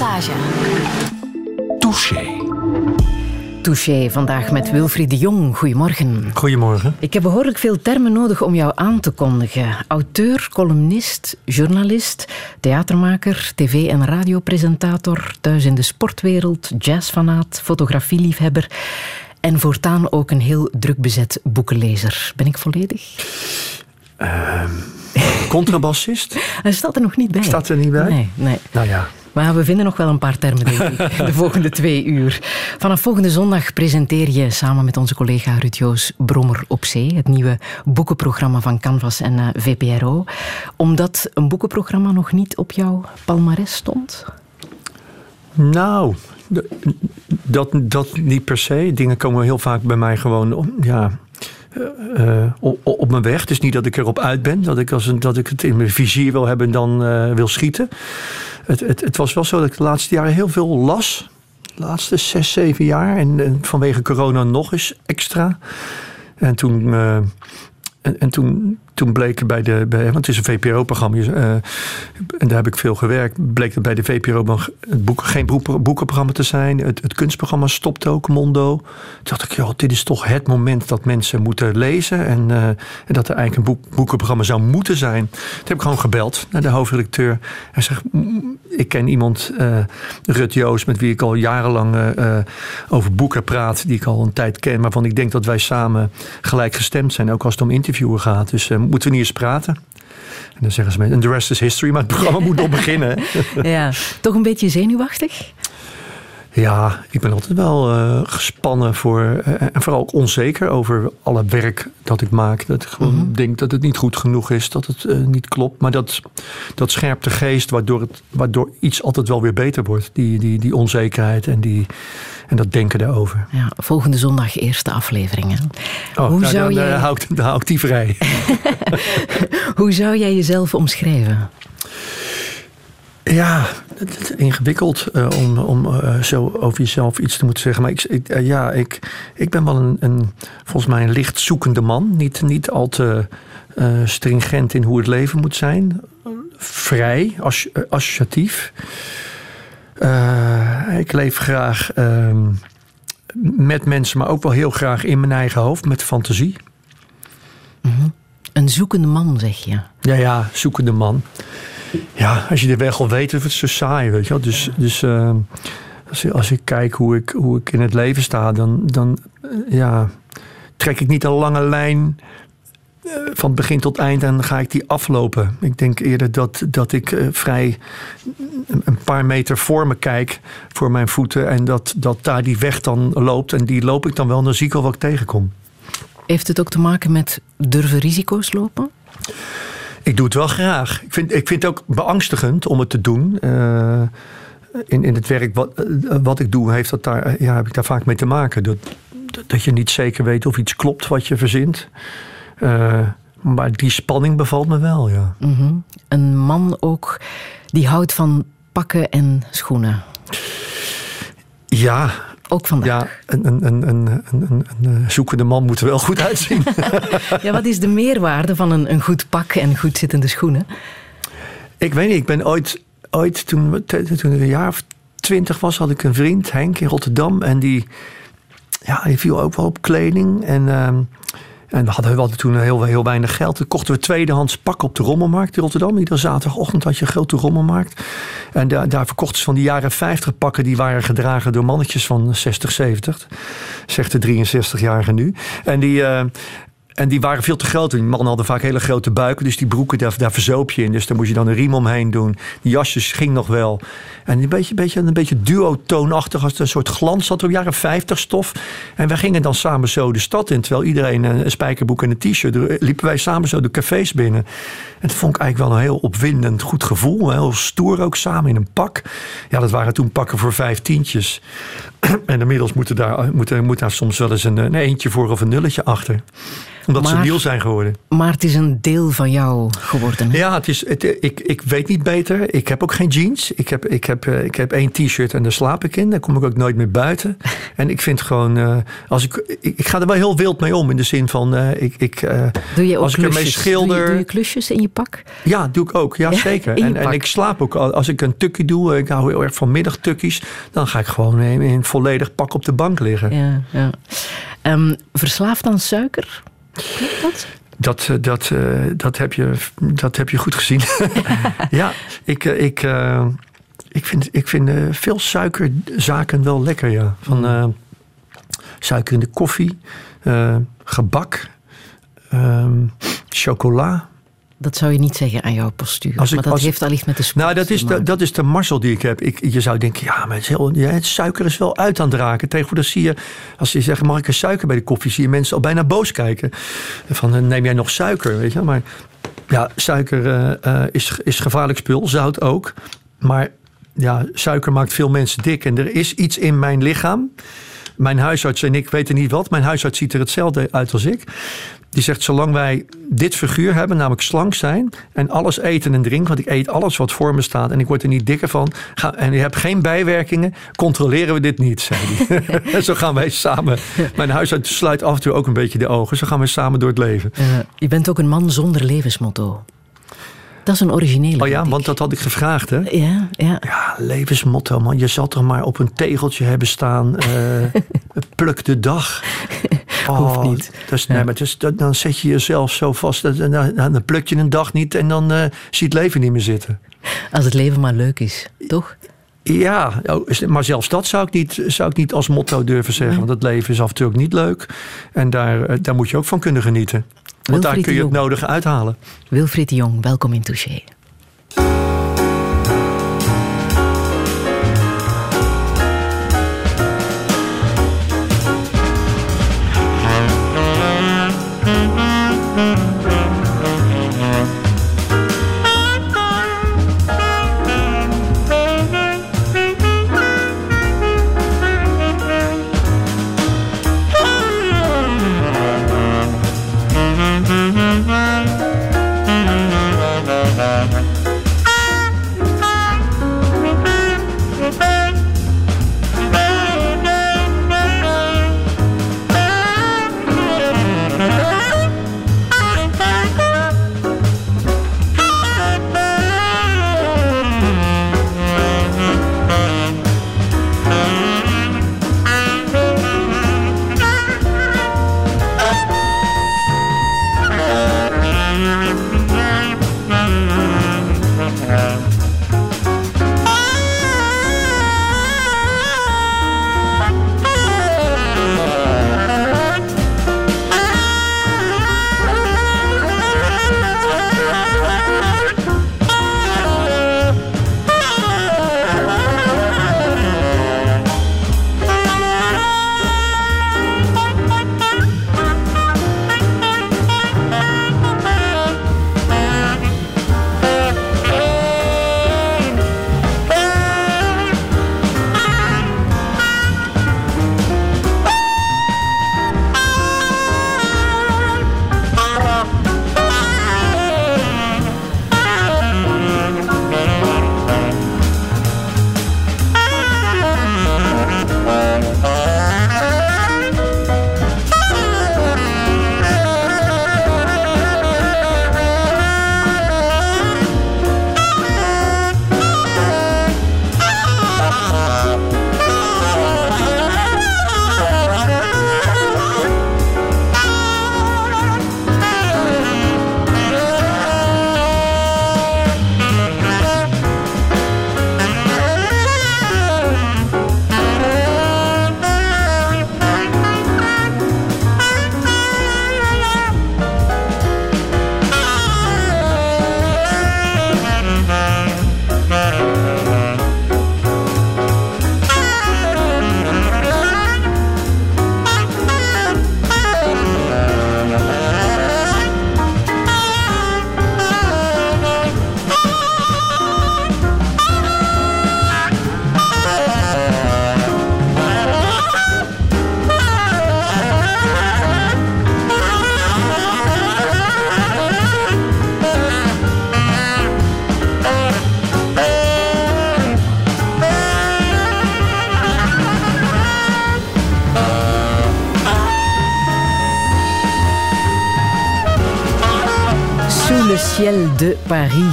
Passage. Touché. Touché, vandaag met Wilfried de Jong. Goedemorgen. Goedemorgen. Ik heb behoorlijk veel termen nodig om jou aan te kondigen. Auteur, columnist, journalist, theatermaker, tv- en radiopresentator, thuis in de sportwereld, jazzfanaat, fotografieliefhebber en voortaan ook een heel druk bezet boekenlezer. Ben ik volledig? Contrabassist? Hij staat er nog niet bij. Staat er niet bij? Nee, nee. Nou ja. Maar we vinden nog wel een paar termen, denk ik, de volgende twee uur. Vanaf volgende zondag presenteer je samen met onze collega Ruud Joos Brommer op Zee, het nieuwe boekenprogramma van Canvas en eh, VPRO. Omdat een boekenprogramma nog niet op jouw palmares stond? Nou, dat, dat niet per se. Dingen komen heel vaak bij mij gewoon om- ja, eh, eh, op, op mijn weg. Is niet dat ik erop uit ben. Dat ik, als een, dat ik het in mijn vizier wil hebben en dan eh, wil schieten. Het, het, het was wel zo dat ik de laatste jaren heel veel las. De laatste zes, zeven jaar. En, vanwege corona nog eens extra. En toen... en, en toen, toen bleek bij de. Bij, want het is een VPRO-programma. eh, en daar heb ik veel gewerkt. Bleek het bij de VPRO het boek, geen boek- boekenprogramma te zijn. Het, het kunstprogramma stopte ook, Mondo. Toen dacht ik, joh, dit is toch het moment dat mensen moeten lezen. En, eh, en dat er eigenlijk een boek, boekenprogramma zou moeten zijn. Toen heb ik gewoon gebeld naar de hoofdredacteur. Hij zegt, "Mm, ik ken iemand, eh Rut Joost, met wie ik al jarenlang over boeken praat. Die ik al een tijd ken. Waarvan ik denk dat wij samen gelijk gestemd zijn. Ook als het om interviewen gaat. Dus moeten we niet eens praten? En dan zeggen ze me, en the rest is history. Maar het programma moet nog beginnen. Ja, toch een beetje zenuwachtig? Ja, ik ben altijd wel eh, gespannen voor. eh, en vooral ook onzeker over alle werk dat ik maak. Dat ik gewoon denk dat het niet goed genoeg is, dat het eh, niet klopt. Maar dat, dat scherpt de geest, waardoor, het, waardoor iets altijd wel weer beter wordt. Die, die, die onzekerheid en, die, en dat denken daarover. Ja, volgende zondag eerste aflevering. hè. Oh, Hoe nou, zou dan, jij- eh, hou ik, dan hou ik die vrij. Hoe zou jij jezelf omschrijven? Ja, het is ingewikkeld eh, om, om eh, zo over jezelf iets te moeten zeggen. Maar ik, ik, ja, ik, ik ben wel een, een, volgens mij een licht zoekende man. Niet, niet al te stringent in hoe het leven moet zijn. Vrij, as, associatief. Eh, ik leef graag ehm, met mensen, maar ook wel heel graag in mijn eigen hoofd, met fantasie. Een zoekende man, zeg je. Ja, ja, zoekende man. Ja, als je de weg al weet, is het zo saai, weet je wel. Dus, dus eh, als, ik- als ik kijk hoe ik, hoe ik in het leven sta, dan, dan eh, ja, trek ik niet een lange lijn eh, van begin tot eind en dan ga ik die aflopen. Ik denk eerder dat, dat ik vrij paar meter voor me kijk, voor mijn voeten, en dat, dat daar die weg dan loopt. En die loop ik dan wel, en dan zie ik al wat ik tegenkom. Heeft het ook te maken met durven risico's lopen? Ik doe het wel graag. Ik vind, ik vind het ook beangstigend om het te doen. Eh, in, in het werk wat, eh, wat ik doe, heeft dat daar, ja, heb ik daar vaak mee te maken. Dat, dat je niet zeker weet of iets klopt wat je verzint. Eh, maar die spanning bevalt me wel, ja. Mhm. Een man ook die houdt van pakken en schoenen. Ja, Ook vandaag. ja een, een, een, een, een, een, een, eh, zoekende man moet er wel goed uitzien. Ja, wat is de meerwaarde van een, een goed pak en goed zittende schoenen? Ik weet niet, ik ben ooit, ooit toen, toen ik een jaar of twintig was, had ik een vriend, Henk, in Rotterdam. En die, ja, die viel ook wel op kleding. En, ehm, en we hadden, we toen heel, heel weinig geld. Toen kochten we tweedehands pakken op de Rommelmarkt in Rotterdam. Iedere zaterdagochtend had je een grote Rommelmarkt. En daar, daar verkochten ze van die jaren 50 pakken. Die waren gedragen door mannetjes van 60, 70. Zegt de 63-jarige nu. En die... eh, en die waren veel te groot. Die mannen hadden vaak hele grote buiken. Dus die broeken, daar, daar verzoop je in. Dus daar moest je dan een riem omheen doen. Die jasjes ging nog wel. En een beetje, beetje, een beetje duo-toonachtig. Als een soort glans zat op jaren 50 stof. En wij gingen dan samen zo de stad in. Terwijl iedereen een, spijkerbroek en een t-shirt. Liepen wij samen zo de cafés binnen. Dat vond ik eigenlijk wel een heel opwindend goed gevoel. Heel stoer ook samen in een pak. Ja, dat waren toen pakken voor vijf tientjes. En inmiddels moet, er daar, moet, moet daar soms wel eens een, een eentje voor of een nulletje achter. Omdat ze nieuw zijn geworden. Maar het is een deel van jou geworden. hè? Ja, het is, het, ik, ik weet niet beter. Ik heb ook geen jeans. Ik heb, ik heb, eh, ik heb één t-shirt en daar slaap ik in. Daar kom ik ook nooit meer buiten. En ik vind gewoon, eh, als ik, ik, ik ga er wel heel wild mee om. In de zin van, eh, ik, ik, Doe je ook als ik ermee schilder. Doe je, doe je klusjes in je pak? Ja, doe ik ook. Ja, Ja, zeker. En, en ik slaap ook. al- Als ik een tukkie doe, ik hou heel erg van middagtukkies. Dan ga ik gewoon in, in volledig pak op de bank liggen. Ja, ja. Ehm, verslaafd aan suiker? Klopt dat? Dat, eh, dat, eh, dat, heb je, dat heb je goed gezien. ja, ik, eh, ik, ik vind, ik vind veel suikerzaken wel lekker, ja. Van eh, suiker in de koffie, gebak, ehm, chocola. Dat zou je niet zeggen aan jouw postuur. Als ik- maar dat als heeft allicht met de sport Nou, dat is, de, dat is de die ik heb. Ik, je zou denken, ja, maar het, is heel, ja, het suiker is wel uit aan het raken. Tegenwoordig zie je, als je zegt, mag ik een suiker bij de koffie? Zie je mensen al bijna boos kijken. Van, eh, neem jij nog suiker, weet je? Maar ja, suiker eh, eh, is, is gevaarlijk spul. Zout ook. Maar ja, suiker maakt veel mensen dik. En er is iets in mijn lichaam. Mijn huisarts en ik weten niet wat. Mijn huisarts ziet er hetzelfde uit als ik. Die zegt, zolang wij dit figuur hebben, namelijk slank zijn... en alles eten en drinken, want ik eet alles wat voor me staat... en ik word er niet dikker van, ga, en je hebt geen bijwerkingen... controleren we dit niet, zei hij. zo gaan wij samen... Mijn huisarts sluit af en toe ook een beetje de ogen. Zo gaan wij samen door het leven. Eh, je bent ook een man zonder levensmotto. Dat is een originele. Oh ja, want dat had ik gevraagd, hè? Ja, ja. Ja, levensmotto, man. Je zal toch maar op een tegeltje hebben staan. eh, pluk de dag. Hoeft niet. Dus, nee, maar dus, dat- dan zet je jezelf zo vast. Dan, dan, pluk je een dag niet en dan eh zie je het leven niet meer zitten. Als het leven maar leuk is, toch? Ja, oh, maar zelfs dat zou ik niet, zou ik niet als motto durven zeggen. Want het leven is af en toe ook niet leuk. En daar, eh, daar moet je ook van kunnen genieten. Want daar Wilfried kun je het Jong. nodige uithalen. Wilfried de Jong, welkom in Touché.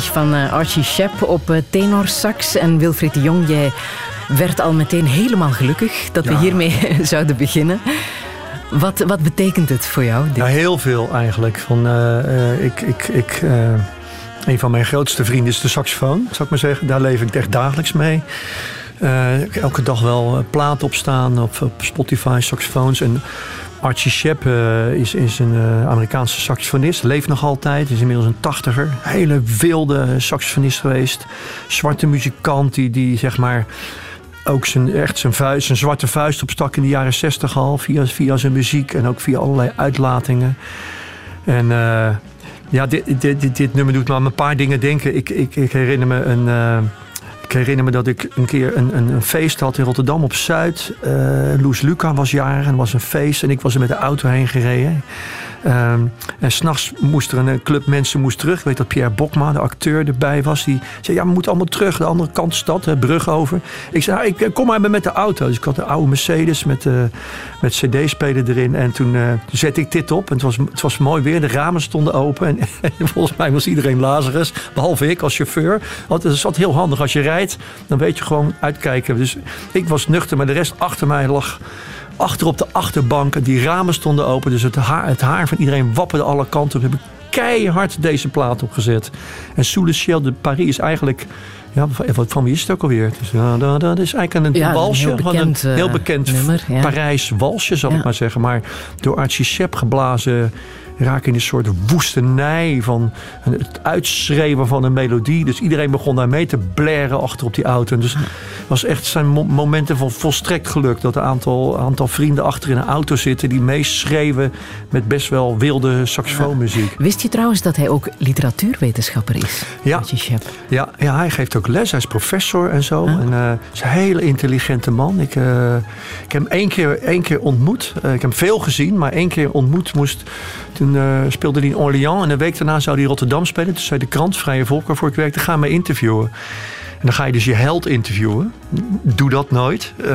Van eh, Archie Shepp op eh, tenorsax. En Wilfried de Jong, jij werd al meteen helemaal gelukkig dat we hiermee zouden beginnen. Wat, wat betekent het voor jou? Ja, heel veel eigenlijk. Van, uh, ik, ik, ik, een van mijn grootste vrienden is de saxofoon, zou ik maar zeggen. Daar leef ik echt dagelijks mee. elke dag wel plaat opstaan op, op Spotify, saxofoons. En Archie Shepp uh, is, is een uh, Amerikaanse saxofonist. Leeft nog altijd. Is inmiddels een tachtiger. Hele wilde saxofonist geweest. Zwarte muzikant die, die zeg maar ook zijn, echt zijn, vuist, zijn zwarte vuist opstak in de jaren zestig al. Via, via zijn muziek en ook via allerlei uitlatingen. En uh, ja, dit, dit, dit, nummer doet me aan een paar dingen denken. Ik, ik, ik herinner me een ik herinner me dat ik een keer een, een, een feest had in Rotterdam op Zuid. Uh, Loes Luca was jarig en was een feest. En ik was er met de auto heen gereden. Um, en s'nachts moest er een club mensen moest terug. Ik weet dat Pierre Bokma, de acteur, erbij was. Die zei, ja, we moeten allemaal terug. De andere kant stad, de brug over. Ik zei, nou, ik eh, kom maar met de auto. Dus ik had een oude Mercedes met, uh, met cd-speler erin. En toen, uh, zette ik dit op. En het was, het was mooi weer. De ramen stonden open. En, en volgens mij was iedereen Lazarus. Behalve ik als chauffeur. Want het is altijd heel handig. Als je rijdt, dan weet je gewoon uitkijken. Dus ik was nuchter. Maar de rest achter mij lag achter op de achterbank. Die ramen stonden open. Dus het haar, het haar van iedereen wapperde alle kanten. We hebben keihard deze plaat opgezet. En Sous le Ciel de Paris is eigenlijk... Ja, van wie is het ook alweer? Dus, ja, dat is eigenlijk een, walsje. Een heel bekend, een heel bekend nummer, ja. Parijs walsje, zal ik maar zeggen. Maar door Archie Shepp geblazen raken in een soort woestenij van het uitschreeuwen van een melodie. Dus iedereen begon daar mee te blaren achter op die auto. dus het was echt zijn momenten van volstrekt geluk. Dat een aantal, aantal vrienden achter in een auto zitten die meeschreeuwen met best wel wilde saxofoonmuziek. Wist je trouwens dat hij ook literatuurwetenschapper is? Ja. Ja, ja, hij geeft ook les. Hij is professor en zo. En uh, is een hele intelligente man. Ik, uh, ik heb hem één keer, één keer ontmoet. Uh, ik heb hem veel gezien, maar één keer ontmoet moest toen uh, speelde hij in Orléans en een week daarna zou hij Rotterdam spelen. Toen zei de krant Vrije Volk waarvoor ik werkte, ga mij interviewen. En dan ga je dus je held interviewen. Doe dat nooit. Uh,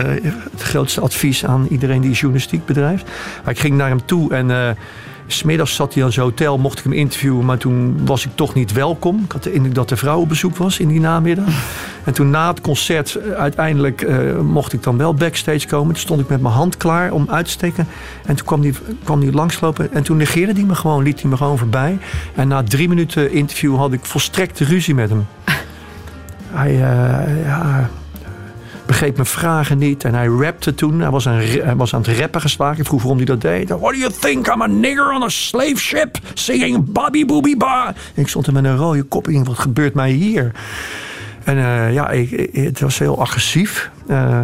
het grootste advies aan iedereen die journalistiek bedrijft. Maar ik ging naar hem toe en... Smiddags zat hij aan zijn hotel, mocht ik hem interviewen, maar toen was ik toch niet welkom. Ik had de indruk dat de vrouw op bezoek was in die namiddag. En toen na het concert, eh, uiteindelijk uh, mocht ik dan wel backstage komen. Toen stond ik met mijn hand klaar om uit te steken. En toen kwam hij kwam die langslopen en toen negeerde hij me gewoon, liet hij me gewoon voorbij. En na drie minuten interview had ik volstrekte ruzie met hem. Hij, uh, ja, begreep mijn vragen niet. En hij rapte toen. Hij was, aan, hij was aan het rappen geslagen. Ik vroeg waarom hij dat deed. What do you think? I'm a nigger on a slave ship singing Bobby Booby Ba. Ik stond er met een rode kop in. Wat gebeurt mij hier? En uh, ja, ik, het was heel agressief. Uh,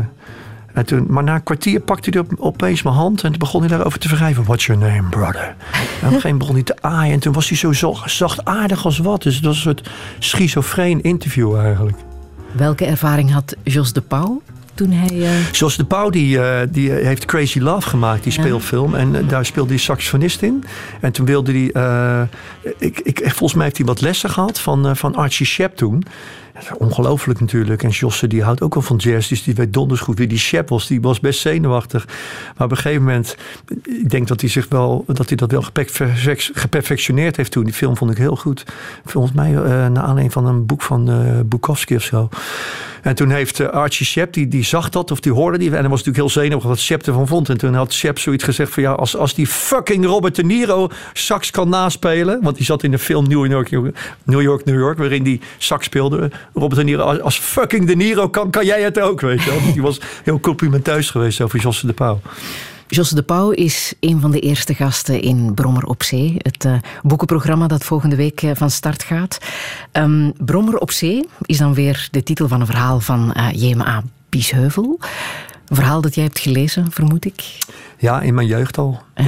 en toen, maar na een kwartier pakte hij op, opeens mijn hand en begon hij daarover te wrijven. What's your name, brother? En op een gegeven moment begon hij te aaien en toen was hij zo zachtaardig als wat. Dus het was een soort schizofreen interview eigenlijk. Welke ervaring had Jos de Pauw toen hij... Uh... Jos de Pauw die, uh, die heeft Crazy Love gemaakt, die speelfilm. En uh, daar speelde hij saxofonist in. En toen wilde hij... ik, ik, volgens mij heeft hij wat lessen gehad van, van Archie Shepp toen. Ongelooflijk natuurlijk. En Josse die houdt ook wel van jazz. Dus die weet donders goed wie die Shep. Die was best zenuwachtig. Maar op een gegeven moment... Ik denk dat hij, zich wel, dat, hij dat wel geperfectioneerd heeft toen. Die film vond ik heel goed. Volgens mij uh, naar aanleiding van een boek van uh, Bukowski of zo. En toen heeft uh, Archie Shep, die, die zag dat of die hoorde die. En hij was natuurlijk heel zenuwachtig wat Shep ervan vond. En toen had Shep zoiets gezegd van ja, als, als die fucking Robert De Niro sax kan naspelen. Want die zat in de film New York, New York, New York, waarin die sax speelde. Robert De Niro, als fucking De Niro kan, kan jij het ook, weet je wel. Die was heel complimenteus geweest over Josse de Pauw. Jos de Pauw is een van de eerste gasten in Brommer op Zee. Het uh, boekenprogramma dat volgende week uh, van start gaat. Um, Brommer op Zee is dan weer de titel van een verhaal van uh, J.M.A. Biesheuvel. Een verhaal dat jij hebt gelezen, vermoed ik. Ja, in mijn jeugd al. Ja.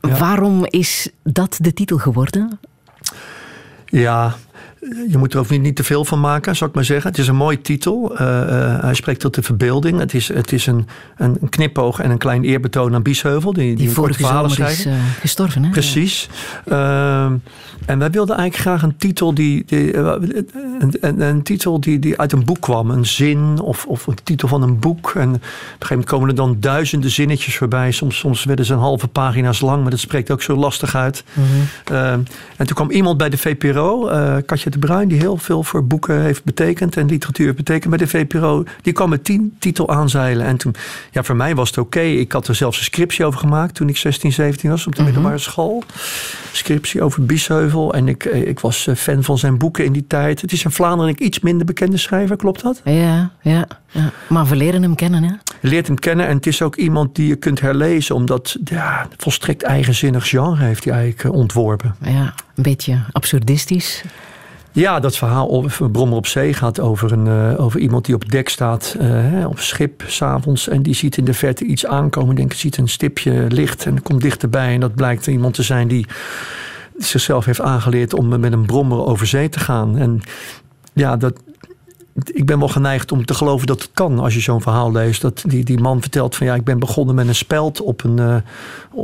ja. Waarom is dat de titel geworden? Ja, je moet er ook niet, niet te veel van maken, zou ik maar zeggen. Het is een mooie titel. hij spreekt tot de verbeelding. Het is, het is een, een knipoog en een klein eerbetoon aan Biesheuvel. Die, die, die vorige zomer is gestorven, hè? Precies. Ehm, en wij wilden eigenlijk graag een titel die, die een, een, een, titel die, die uit een boek kwam. Een zin of, of een titel van een boek. En op een gegeven moment komen er dan duizenden zinnetjes voorbij. Soms, soms werden ze een halve pagina's lang, maar dat spreekt ook zo lastig uit. Mhm. Ehm, en toen kwam iemand bij de VPRO, eh, Katja de Bruin, die heel veel voor boeken heeft betekend en literatuur heeft betekend bij de VPRO. Die kwam met tien titel aanzeilen. En toen, ja, voor mij was het oké. Ik had er zelfs een scriptie over gemaakt toen ik 16, 17 was op de mhm. middelbare school. Scriptie over Biesheuvel. En ik, eh, ik was eh, fan van zijn boeken in die tijd. Het is in Vlaanderen een iets minder bekende schrijver, klopt dat? Ja, ja. ja. Maar we leren hem kennen, hè? Je leert hem kennen en het is ook iemand die je kunt herlezen, omdat ja, volstrekt eigenzinnig genre heeft hij eigenlijk eh, ontworpen. Ja, een beetje absurdistisch. Ja, dat verhaal over Brommer op Zee gaat over, een, uh, over iemand die op dek staat uh, op schip s'avonds. En die ziet in de verte iets aankomen. Denk, ziet een stipje licht en komt dichterbij. En dat blijkt iemand te zijn die zichzelf heeft aangeleerd om met een brommer over zee te gaan. En ja, dat, ik ben wel geneigd om te geloven dat het kan als je zo'n verhaal leest. Dat die, die man vertelt van ja, ik ben begonnen met een speld op, een, uh,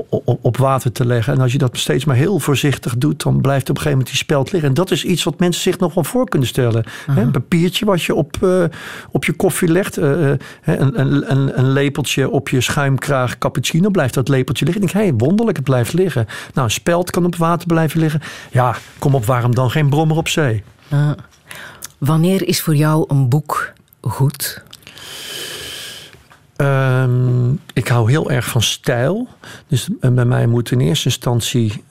op, op, water te leggen. En als je dat steeds maar heel voorzichtig doet, dan blijft op een gegeven moment die speld liggen. En dat is iets wat mensen zich nog wel voor kunnen stellen. Een papiertje wat je op, uh, op je koffie legt. Uh, een, een, een, een, lepeltje op je schuimkraag cappuccino. Blijft dat lepeltje liggen. Ik denk, hé, hey, wonderlijk, het blijft liggen. Nou, een speld kan op water blijven liggen. Ja, kom op, waarom dan geen brommer op zee? Wanneer is voor jou een boek goed? Um, ik hou heel erg van stijl. Dus bij mij moet in eerste instantie,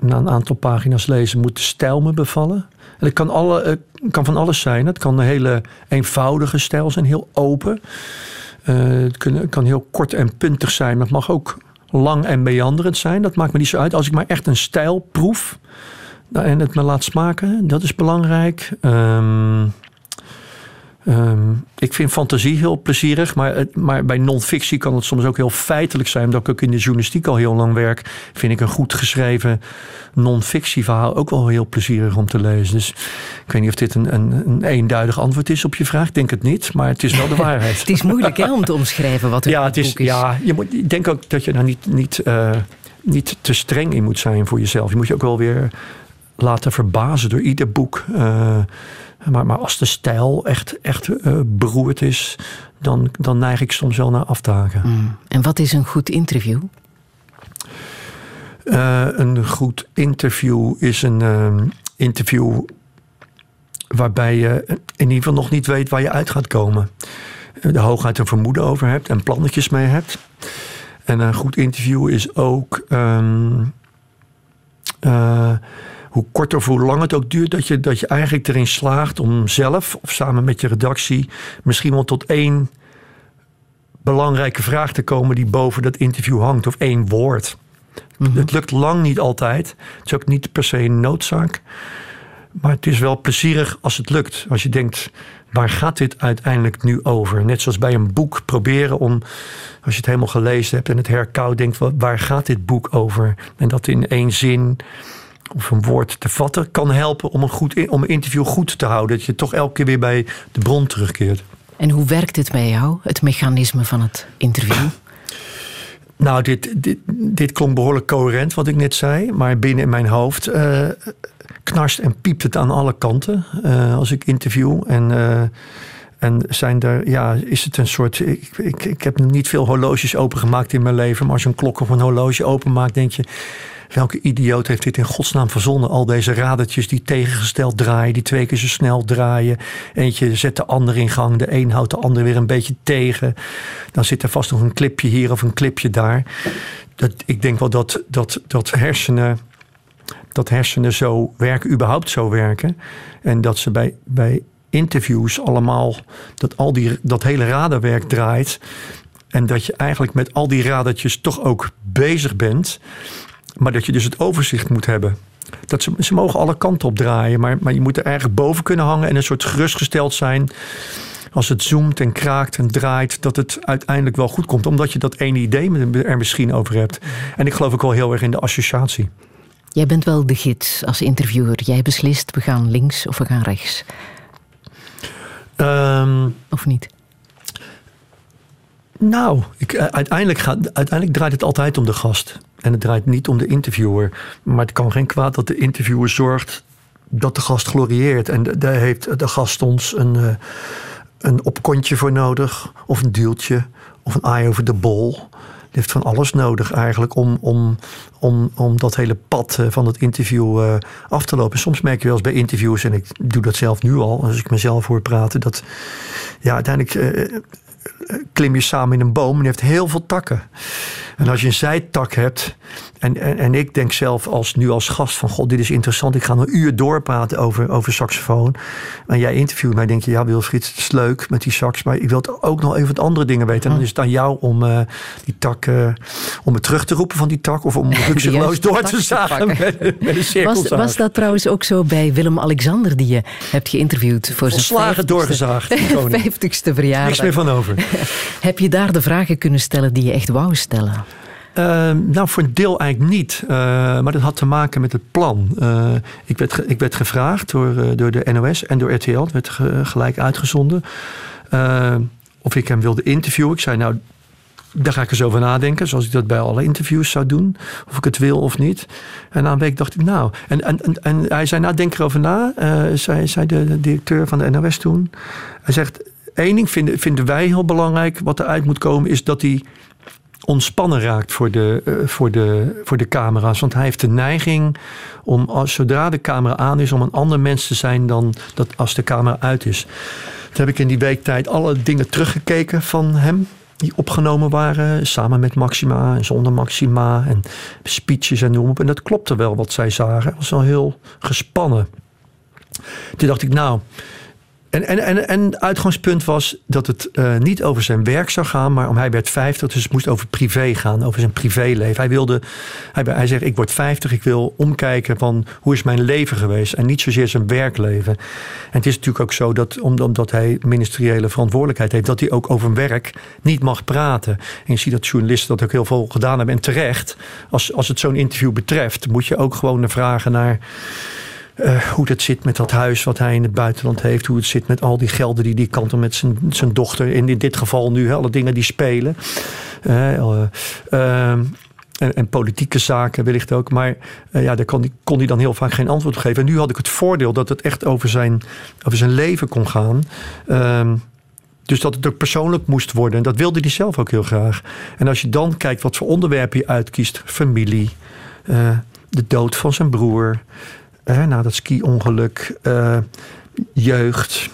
na een aantal pagina's lezen, moet de stijl me bevallen. En het kan, alle, kan van alles zijn. Het kan een hele eenvoudige stijl zijn, heel open. Uh, het, kan, kan heel kort en puntig zijn, maar het mag ook lang en meanderend zijn. Dat maakt me niet zo uit. Als ik maar echt een stijl proef, nou, en het me laat smaken, dat is belangrijk. Um, ik vind fantasie heel plezierig, maar, maar bij non-fictie kan het soms ook heel feitelijk zijn. Omdat ik ook in de journalistiek al heel lang werk, vind ik een goed geschreven non-fictie verhaal ook wel heel plezierig om te lezen. Dus ik weet niet of dit een, een, een eenduidig antwoord is op je vraag. Ik denk het niet, maar het is wel de waarheid. het is moeilijk hè, om te omschrijven wat een ja, het is, boek is. Ja, je moet, ik denk ook dat je daar niet, niet, uh, niet te streng in moet zijn voor jezelf. Je moet je ook wel weer laten verbazen door ieder boek. Uh, maar, maar als de stijl echt, echt uh, beroerd is, dan, dan neig ik soms wel naar afdagen. Mm. En wat is een goed interview? Uh, een goed interview is een interview waarbij je in ieder geval nog niet weet waar je uit gaat komen. Er hooguit een vermoeden over hebt en plannetjes mee hebt. En een goed interview is ook. Um, hoe kort of hoe lang het ook duurt, dat je, dat je eigenlijk erin slaagt om zelf of samen met je redactie misschien wel tot één belangrijke vraag te komen die boven dat interview hangt, of één woord. Mhm. Het lukt lang niet altijd. Het is ook niet per se een noodzaak. Maar het is wel plezierig als het lukt. Als je denkt, waar gaat dit uiteindelijk nu over? Net zoals bij een boek proberen om, als je het helemaal gelezen hebt en het herkoudt, denkt, waar gaat dit boek over? En dat in één zin of een woord te vatten kan helpen om een, goed, om een interview goed te houden. Dat je toch elke keer weer bij de bron terugkeert. En hoe werkt het bij jou, het mechanisme van het interview? Nou, dit, dit, dit klonk behoorlijk coherent wat ik net zei. Maar binnen in mijn hoofd uh, knarst en piept het aan alle kanten uh, als ik interview. En, uh, en zijn er, ja, is het een soort. Ik, ik, ik heb niet veel horloges opengemaakt in mijn leven. Maar als je een klok of een horloge openmaakt, denk je Welke idioot heeft dit in godsnaam verzonnen? Al deze radertjes die tegengesteld draaien, die twee keer zo snel draaien. Eentje zet de ander in gang, de een houdt de ander weer een beetje tegen. Dan zit er vast nog een clipje hier of een clipje daar. Dat, ik denk wel dat, dat, dat hersenen dat hersenen zo werken, überhaupt zo werken. En dat ze bij, bij interviews allemaal, dat al die, dat hele radarwerk draait. En dat je eigenlijk met al die radertjes toch ook bezig bent. Maar dat je dus het overzicht moet hebben. Dat ze, ze mogen alle kanten op draaien, maar, maar je moet er eigenlijk boven kunnen hangen en een soort gerustgesteld zijn. Als het zoomt en kraakt en draait, dat het uiteindelijk wel goed komt. Omdat je dat ene idee er misschien over hebt. En ik geloof ook wel heel erg in de associatie. Jij bent wel de gids als interviewer. Jij beslist, we gaan links of we gaan rechts. Ehm, of niet? Nou, ik, eh, uiteindelijk, gaat, uiteindelijk draait het altijd om de gast. En het draait niet om de interviewer. Maar het kan geen kwaad dat de interviewer zorgt dat de gast glorieert. En daar heeft de gast ons een, uh, een opkontje voor nodig. Of een duwtje. Of een eye over de bol. Die heeft van alles nodig eigenlijk om, om, om, om dat hele pad eh, van het interview af te lopen. Soms merk je wel eens bij interviews, en ik doe dat zelf nu al, als ik mezelf hoor praten, dat ja, uiteindelijk klim je samen in een boom en die heeft heel veel takken. En als je een zijtak hebt, en, en, en, ik denk zelf als, nu als gast van... God, dit is interessant, ik ga een uur doorpraten over, over saxofoon. En jij interviewt mij, denk je, ja Wilfried, het is leuk met die sax... maar ik wil ook nog even wat andere dingen weten. En dan is het aan jou om uh, die tak, uh, om het terug te roepen van die tak... of om rukzichtloos door te zagen met, met was, was dat trouwens ook zo bij Willem-Alexander... die je hebt geïnterviewd voor zijn Slagen doorgezaagd. 50ste verjaardag. Niks meer van over. Heb je daar de vragen kunnen stellen die je echt wou stellen? Ehm, nou, voor een deel eigenlijk niet. Uh, maar dat had te maken met het plan. Uh, ik, werd ik werd gevraagd door, uh, door de NOS en door RTL. Het werd gelijk uitgezonden. Ehm, of ik hem wilde interviewen. Ik zei, nou, daar ga ik eens over nadenken. Zoals ik dat bij alle interviews zou doen. Of ik het wil of niet. En na een week dacht ik, nou. En, en, en hij zei, nou, denk erover na. zei, zei de, de directeur van de NOS toen. Hij zegt, één ding vinden, vinden wij heel belangrijk. Wat eruit moet komen, is dat hij ontspannen raakt voor de, uh, voor, de, voor de camera's. Want hij heeft de neiging om, als, zodra de camera aan is, om een ander mens te zijn dan dat als de camera uit is. Toen heb ik in die week tijd alle dingen teruggekeken van hem. Die opgenomen waren, samen met Maxima en zonder Maxima. En speeches en noem op. En dat klopte wel wat zij zagen. Het was wel heel gespannen. Toen dacht ik, nou, en, en, en, en uitgangspunt was dat het uh, niet over zijn werk zou gaan, maar om hij werd 50, dus het moest over privé gaan, over zijn privéleven. Hij wilde, hij, hij zegt, ik word 50, ik wil omkijken van hoe is mijn leven geweest en niet zozeer zijn werkleven. En het is natuurlijk ook zo dat omdat hij ministeriële verantwoordelijkheid heeft, dat hij ook over werk niet mag praten. En je ziet dat journalisten dat ook heel veel gedaan hebben en terecht. Als, als het zo'n interview betreft, moet je ook gewoon vragen naar uh, hoe dat zit met dat huis wat hij in het buitenland heeft. Hoe het zit met al die gelden die die kanten met zijn, zijn dochter. In dit geval nu alle dingen die spelen. Uh, uh, en, en, politieke zaken wellicht ook. Maar ja, daar kon kon hij dan heel vaak geen antwoord op geven. En nu had ik het voordeel dat het echt over zijn, over zijn leven kon gaan. Ehm, dus dat het ook persoonlijk moest worden. En dat wilde hij zelf ook heel graag. En als je dan kijkt wat voor onderwerpen je uitkiest: familie, de dood van zijn broer, na dat ski-ongeluk, uh, jeugd,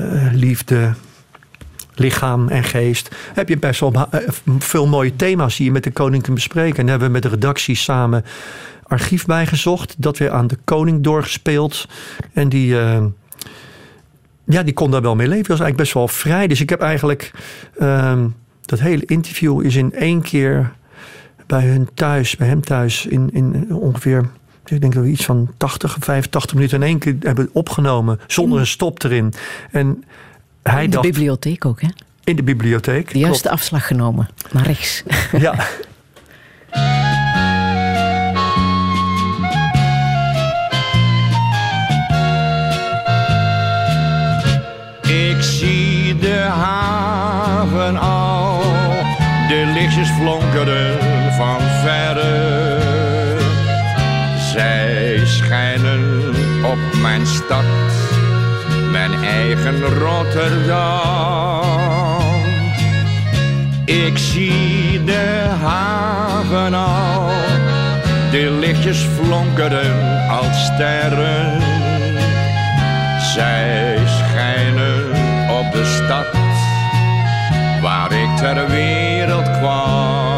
uh, liefde, lichaam en geest. Heb je best wel eh, veel mooie thema's die je met de koning kunt bespreken. En hebben we met de redactie samen archief bijgezocht. Dat weer aan de koning doorgespeeld. En die, ja, die kon daar wel mee leven. Dat was eigenlijk best wel vrij. Dus ik heb eigenlijk... Uh, dat hele interview is in één keer bij hun thuis, bij hem thuis, in, in ongeveer ik denk dat we iets van 80, 85 minuten in één keer hebben opgenomen. Zonder een stop erin. En hij in de bibliotheek ook, hè? In de bibliotheek. De juiste afslag genomen. Naar rechts. Ja. Ik zie de haven al, de lichtjes flonkeren van verre. Mijn eigen Rotterdam. Ik zie de haven al, de lichtjes flonkeren als sterren. Zij schijnen op de stad waar ik ter wereld kwam.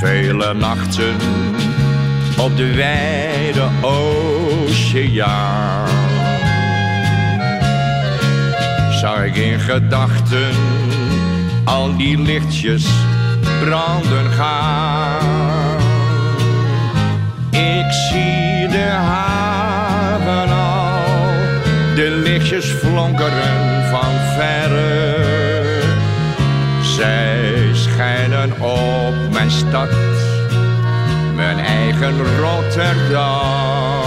vele nachten op de wijde oceaan. Zag ik in gedachten al die lichtjes branden gaan. Ik zie de haven al, de lichtjes flonkeren van verre. Zij schijnen op mijn stad mijn eigen Rotterdam.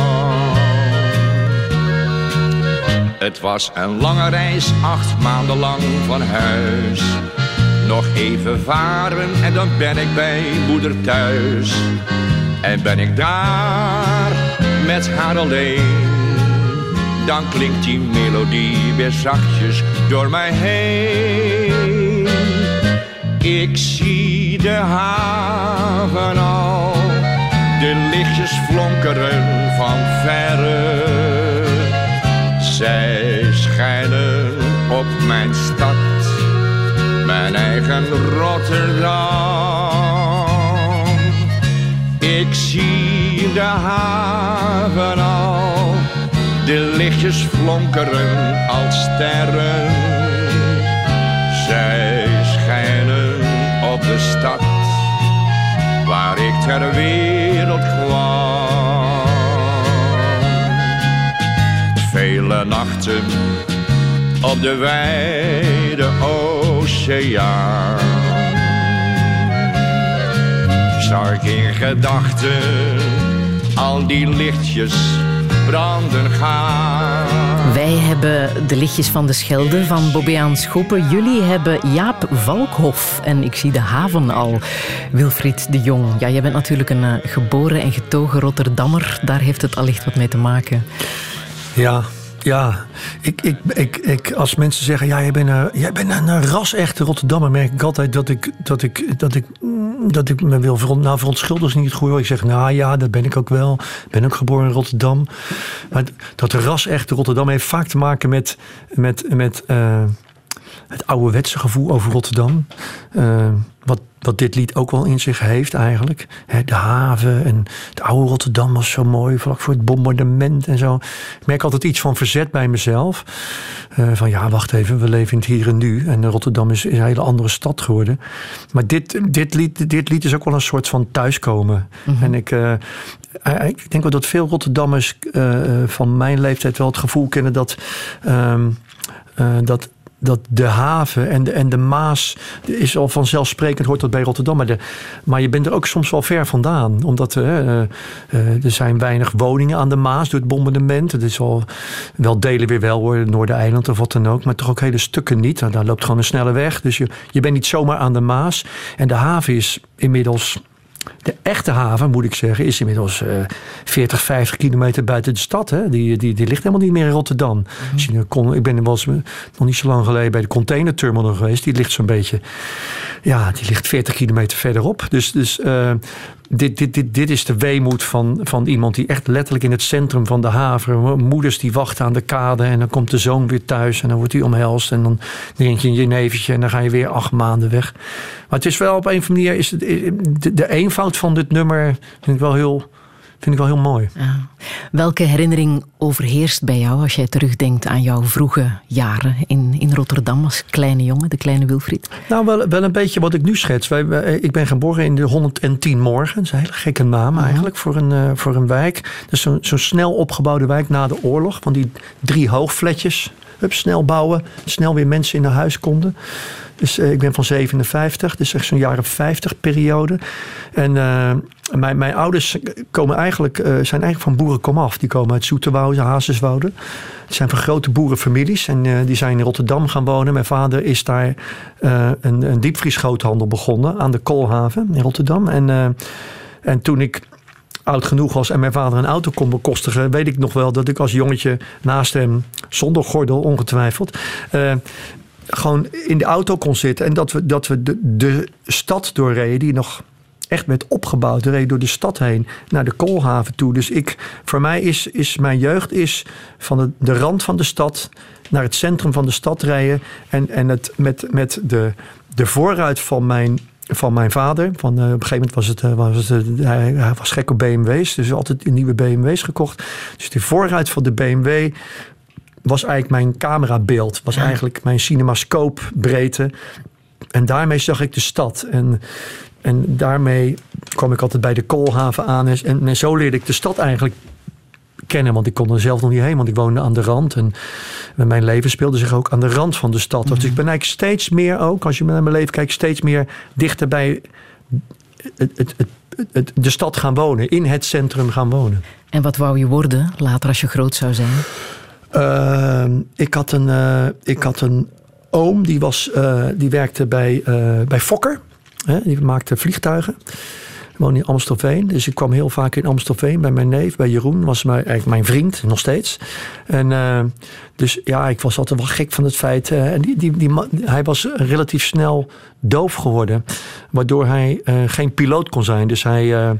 Het was een lange reis, acht maanden lang van huis. Nog even varen en dan ben ik bij moeder thuis. En ben ik daar met haar alleen. Dan klinkt die melodie weer zachtjes door mij heen. Ik zie de haven al, de lichtjes flonkeren van verre. Zij schijnen op mijn stad, mijn eigen Rotterdam. Ik zie de haven al, de lichtjes flonkeren als sterren. Zij schijnen op de stad waar ik ter wereld kwam. Vele nachten op de wijde oceaan. Zag in gedachten al die lichtjes branden gaan. Wij hebben de lichtjes van de Schelde van Bobbejaan Schoppen. Jullie hebben Jaap Valkhof en ik zie de haven al. Wilfried de Jong, ja, jij bent natuurlijk een uh, geboren en getogen Rotterdammer. Daar heeft het allicht wat mee te maken. Ja, ja, ik, ik, ik, ik, als mensen zeggen, ja, jij bent een, jij bent een ras-echte Rotterdammer, merk ik altijd dat ik, dat ik, dat ik, dat ik me wil verontschuldigen. Nou, verontschuldigen is niet het. Ik zeg, nou ja, dat ben ik ook wel. Ik ben ook geboren in Rotterdam. Maar dat ras-echte Rotterdam heeft vaak te maken met, met, met uh, het ouderwetse gevoel over Rotterdam. Uh, wat, wat dit lied ook wel in zich heeft eigenlijk. de haven en de oude Rotterdam was zo mooi, vlak voor het bombardement en zo. Ik merk altijd iets van verzet bij mezelf. Uh, van ja, wacht even, we leven in het hier en nu. En Rotterdam is, is een hele andere stad geworden. Maar dit, dit, lied, dit lied is ook wel een soort van thuiskomen. Mm -hmm. En ik, uh, ik denk wel dat veel Rotterdammers van mijn leeftijd wel het gevoel kennen dat... dat dat de haven en de, en de Maas is al vanzelfsprekend, hoort dat bij Rotterdam. Maar, de, maar je bent er ook soms wel ver vandaan. Omdat uh, uh, er zijn weinig woningen aan de Maas door het bombardement. Het is al wel delen weer wel hoor, Noordereiland of wat dan ook. Maar toch ook hele stukken niet. Nou, daar loopt gewoon een snelle weg. Dus je, je bent niet zomaar aan de Maas. En de haven is inmiddels de echte haven, moet ik zeggen, is inmiddels uh, 40, 50 kilometer buiten de stad. Hè? Die, die, die ligt helemaal niet meer in Rotterdam. Mm -hmm. kon, ik ben eens, nog niet zo lang geleden bij de containerterminal geweest. Die ligt zo'n beetje, ja, die ligt 40 kilometer verderop. Dus, dus uh, dit, dit, dit, dit is de weemoed van, van iemand die echt letterlijk in het centrum van de haven. Moeders die wachten aan de kade en dan komt de zoon weer thuis en dan wordt hij omhelst. En dan drink je een jenevertje en dan ga je weer acht maanden weg. Maar het is wel op een of andere manier, is het, de, de eenvoud van dit nummer vind ik wel heel, vind ik wel heel mooi. Ja. Welke herinnering overheerst bij jou als jij terugdenkt aan jouw vroege jaren in, in Rotterdam als kleine jongen, de kleine Wilfried? Nou, wel, wel een beetje wat ik nu schets. Wij, wij, ik ben geboren in de 110 morgen. Dat is een hele gekke naam eigenlijk voor een, uh, voor een wijk. Dus zo'n zo snel opgebouwde wijk na de oorlog. Van die drie hoogfletjes. Snel bouwen. Snel weer mensen in naar huis konden. Dus uh, ik ben van 57, dus echt zo'n jaren 50 periode. En uh, mijn, mijn ouders komen eigenlijk, uh, zijn eigenlijk van boeren komaf. Die komen uit Zoeterwoude, Hazeswoude. Het zijn van grote boerenfamilies en die zijn in Rotterdam gaan wonen. Mijn vader is daar een, een diepvriesgroothandel begonnen aan de Koolhaven in Rotterdam. En, en toen ik oud genoeg was en mijn vader een auto kon bekostigen, weet ik nog wel dat ik als jongetje naast hem, zonder gordel ongetwijfeld, uh, gewoon in de auto kon zitten. En dat we, dat we de, de stad doorreden, die nog echt werd opgebouwd. Reed door de stad heen naar de koolhaven toe. Dus ik, voor mij is, is mijn jeugd is van de, de rand van de stad naar het centrum van de stad rijden. En, en het met, met de, de voorruit van mijn van mijn vader. Van, uh, op een gegeven moment was het, uh, was het uh, hij, hij, was gek op BMW's, dus altijd nieuwe BMW's gekocht. Dus de voorruit van de BMW was eigenlijk mijn camerabeeld, was eigenlijk mijn cinemascoopbreedte. En daarmee zag ik de stad. En, en daarmee kwam ik altijd bij de koolhaven aan. En, en zo leerde ik de stad eigenlijk kennen. Want ik kon er zelf nog niet heen, want ik woonde aan de rand. En mijn leven speelde zich ook aan de rand van de stad. Dus ik ben eigenlijk steeds meer ook, als je naar mijn leven kijkt, steeds meer dichter bij het, het, de stad gaan wonen, in het centrum gaan wonen. En wat wou je worden later als je groot zou zijn? Ehm, ik, had een, uh, ik had een oom, die, was, uh, die werkte bij, uh, bij Fokker. Hè, die maakte vliegtuigen. Ik woon in Amstelveen. Dus ik kwam heel vaak in Amstelveen bij mijn neef, bij Jeroen. Was mijn, eigenlijk mijn vriend, nog steeds. En uh, dus ja, ik was altijd wel gek van het feit. Uh, en die, die, die, hij was relatief snel doof geworden. Waardoor hij uh, geen piloot kon zijn. Dus hij,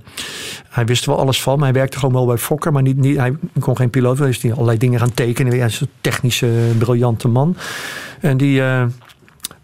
hij wist wel alles van. Hij werkte gewoon wel bij Fokker. Maar niet, niet, hij kon geen piloot. Hij is allerlei dingen gaan tekenen. Hij is een technische, briljante man. En die